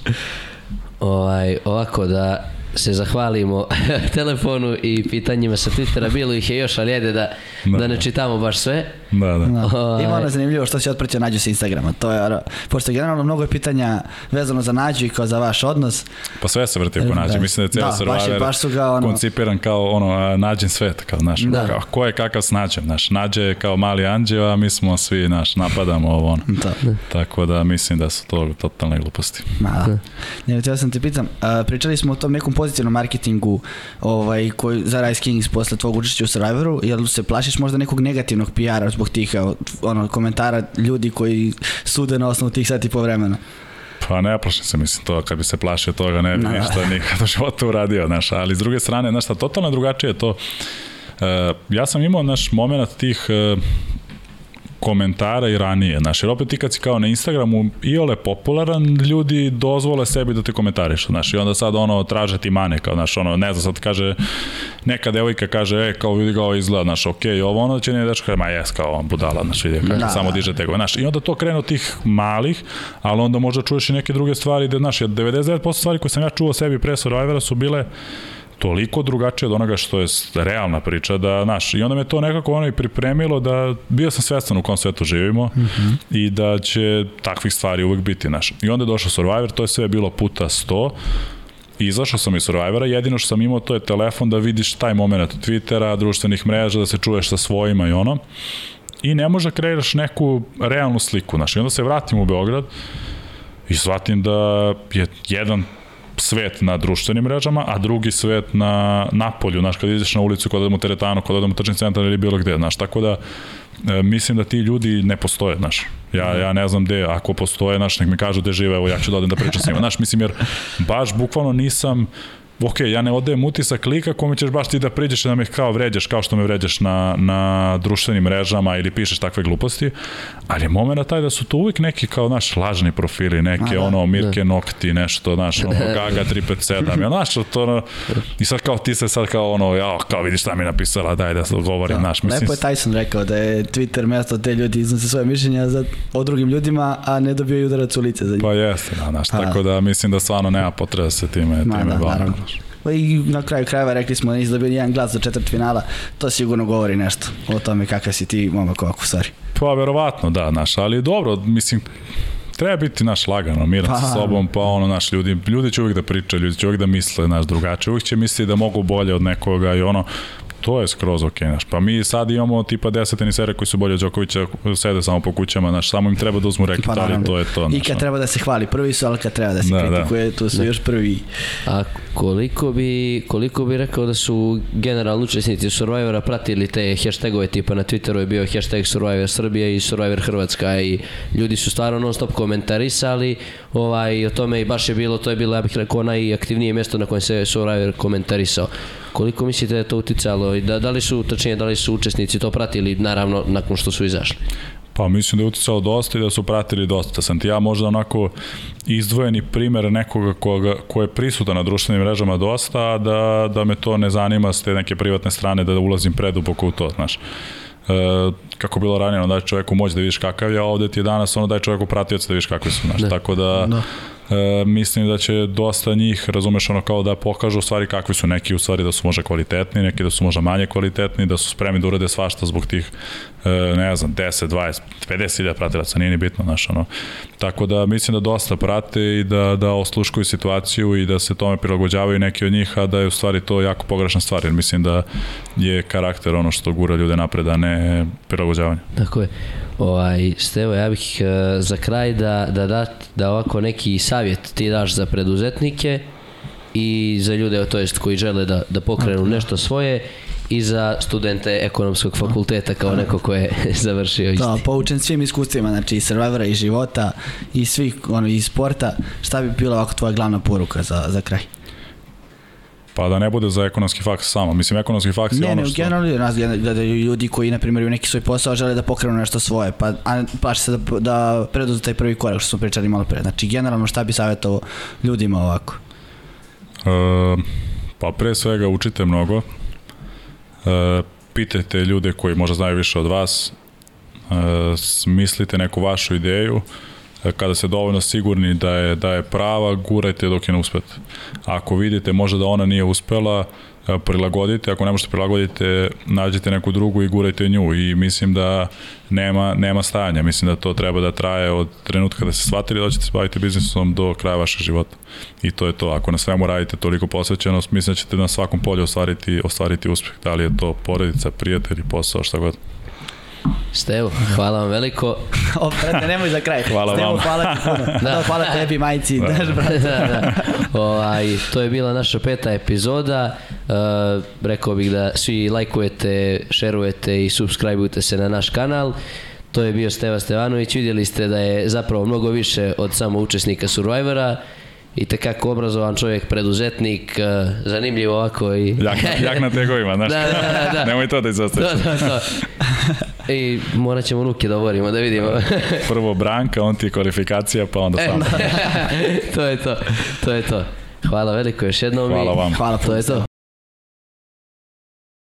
ovaj, ovako da se zahvalimo telefonu i pitanjima sa Twittera, bilo ih je još, ali jede da, da, da ne čitamo baš sve. Da, da. da. Ima ono zanimljivo što se otpratio Nađu sa Instagrama. To je, pošto generalno mnogo je pitanja vezano za Nađu i kao za vaš odnos. Pa sve se vrti oko Nađu. Mislim da je cijel da, survivor baš je, baš su ga, ono... koncipiran kao ono, Nađin svet. Kao, naš, da. kao, ko je kakav s Nađem. Naš, Nađe je kao mali anđeo, a mi smo svi naš, napadamo ovo. Ono. Da. Tako da mislim da su to totalne gluposti. Da. Ne, ja sam te pitam, pričali smo o tom nekom pozitivnom marketingu ovaj, koji, za Rise Kings posle tvog učešća u Survivoru, jel se plašiš možda nekog negativnog PR-a zbog tih ono, komentara ljudi koji sude na osnovu tih sati po vremena? Pa ne plašim se, mislim, to kad bi se plašio toga ne bi no. ništa nikad u životu uradio, znaš, ali s druge strane, znaš šta, totalno drugačije to, uh, ja sam imao, naš moment tih uh, komentara i ranije, znaš, jer opet ti kad si kao na Instagramu i ole popularan, ljudi dozvole sebi da te komentariš, znaš, i onda sad ono traže ti mane, kao, znaš, ono, ne znam, sad kaže, neka devojka kaže, e, kao vidi ga ovo izgleda, znaš, okej, okay, ovo ono će ne dečko, kaže, ma jes, kao on budala, znaš, vidi, kako da, samo da. diže tegove, znaš, i onda to krenu tih malih, ali onda možda čuješ i neke druge stvari, da, znaš, 99% stvari koje sam ja čuo sebi pre Survivora su bile toliko drugačije od onoga što je realna priča da, znaš, i onda me to nekako ono i pripremilo da bio sam svestan u kom svetu živimo mm -hmm. i da će takvih stvari uvek biti, znaš. I onda je došao Survivor, to je sve bilo puta 100, izašao sam iz Survivora, jedino što sam imao to je telefon da vidiš taj moment Twittera, društvenih mreža, da se čuješ sa svojima i ono. I ne može da kreiraš neku realnu sliku, znaš. I onda se vratim u Beograd i shvatim da je jedan svet na društvenim mrežama, a drugi svet na napolju, znaš, kad ideš na ulicu, kod odemo u teretanu, kod odemo u tržni centar ili bilo gde, znaš, tako da e, mislim da ti ljudi ne postoje, znaš. Ja, ja ne znam gde, ako postoje, znaš, nek mi kažu gde žive, evo ja ću da odem da pričam s njima, znaš, mislim, jer baš bukvalno nisam ok, ja ne odajem utisak lika kome ćeš baš ti da priđeš i da me kao vređaš, kao što me vređaš na, na društvenim mrežama ili pišeš takve gluposti, ali je moment taj da su to uvijek neki kao naš lažni profili, neke da, ono Mirke da. Nokti, nešto, naš, ono Gaga 357, ja, znaš, to ono, i sad kao ti se sad kao ono, ja, kao vidiš šta mi napisala, daj da se govorim, da. naš, mislim. Lepo je Tyson rekao da je Twitter mesto te ljudi iznose svoje mišljenja za, o drugim ljudima, a ne dobijaju udarac u lice za njih. Pa jeste, da, znaš, pa. tako da mislim da stvarno nema potreba da se time, time da, bavimo. I na kraju krajeva rekli smo da nisi dobio jedan glas za četvrt finala, to sigurno govori nešto o tome kakav si ti momak ovako, stvari. Pa verovatno da, naš, ali dobro, mislim, treba biti naš lagano, miran pa, sa sobom, pa ono, naš ljudi, ljudi će uvijek da pričaju, ljudi će uvijek da misle, naš drugačije, uvijek će misliti da mogu bolje od nekoga i ono, to je skroz ok, znaš. Pa mi sad imamo tipa 10 tenisera koji su bolje od Đokovića, sede samo po kućama, znaš, samo im treba da uzmu reket, pa, ali to je to. Znaš. I kad treba da se hvali, prvi su, ali kad treba da se da, da. kritikuje, da. tu su da. još prvi. A koliko bi, koliko bi rekao da su generalno učesnici Survivora pratili te hashtagove, tipa na Twitteru je bio hashtag Survivor Srbija i Survivor Hrvatska i ljudi su stvarno non stop komentarisali ovaj, o tome i baš je bilo, to je bilo, ja bih rekao, najaktivnije mjesto na kojem se Survivor komentarisao. Koliko mislite da je to uticalo i da, da li su, tačnije, da li su učesnici to pratili, naravno, nakon što su izašli? Pa mislim da je uticalo dosta i da su pratili dosta. Sam ti ja možda onako izdvojeni primer nekoga koga, ko je prisutan na društvenim mrežama dosta, a da, da me to ne zanima s te neke privatne strane da ulazim preduboko u to, znaš. E, kako bilo ranije, ono daj čovjeku moć da vidiš kakav je, a ovde ti je danas ono daj čovjeku pratioca da vidiš kakvi su, znaš. Da. Tako da, da e, mislim da će dosta njih, razumeš, ono kao da pokažu u stvari kakvi su neki u stvari da su možda kvalitetni, neki da su možda manje kvalitetni, da su spremni da urade svašta zbog tih, ne znam, 10, 20, 50 hiljada pratilaca, nije ni bitno, znaš, ono. Tako da mislim da dosta prate i da, da osluškuju situaciju i da se tome prilagođavaju neki od njih, a da je u stvari to jako pogrešna stvar, jer mislim da je karakter ono što gura ljude napred, a ne prilagođavanje. Tako je. Ovaj, Stevo, ja bih uh, za kraj da, da, da, da ovako neki savjet ti daš za preduzetnike i za ljude, to jest koji žele da, da pokrenu nešto svoje i za studente ekonomskog fakulteta kao neko ko je završio isti. Da, poučen svim iskustvima, znači i survivora i života i svih, ono, i sporta, šta bi bila ovako tvoja glavna poruka za, za kraj? Pa da ne bude za ekonomski faks samo. Mislim, ekonomski faks je ono što... Ne, generalno nas gledaju ljudi koji, na primjer, neki svoj posao žele da pokrenu nešto svoje, pa a, baš se da, da preduzu taj prvi korak što smo pričali malo pre. Znači, generalno šta bi savjetovao ljudima ovako? E, pa pre svega učite mnogo. Pitajte ljude koji možda znaju više od vas. E, smislite neku vašu ideju. E, kada ste dovoljno sigurni da je, da je prava, gurajte dok je ne uspete. Ako vidite možda da ona nije uspela, e, prilagodite, ako ne možete prilagodite, nađite neku drugu i gurajte nju i mislim da nema, nema stajanja, mislim da to treba da traje od trenutka da se shvatili da ćete se baviti biznisom do kraja vašeg života. I to je to, ako na svemu radite toliko posvećenost, mislim da ćete na svakom polju ostvariti, ostvariti uspeh, da li je to porodica, prijatelji, posao, šta god. Stevo, hvala vam veliko. o, brate, nemoj za kraj. Hvala Stevo, vam. hvala ti puno. Da. da hvala tebi, majici. Da. Daš, brate. da, da. Ovaj, to je bila naša peta epizoda. Uh, rekao bih da svi lajkujete, šerujete i subscribeujete se na naš kanal. To je bio Steva Stevanović. Vidjeli ste da je zapravo mnogo više od samo učesnika Survivora i tekako obrazovan čovjek, preduzetnik, uh, zanimljivo ovako i... jak, jak na tegovima, znaš. da, da, da, da. Nemoj to da izostaviš. Da, da, da. I morat ćemo ruke da oborimo, da vidimo. Prvo branka, on ti je kvalifikacija, pa onda sam. to je to, to je to. Hvala veliko još jednom. i Hvala vam. Hvala To je to.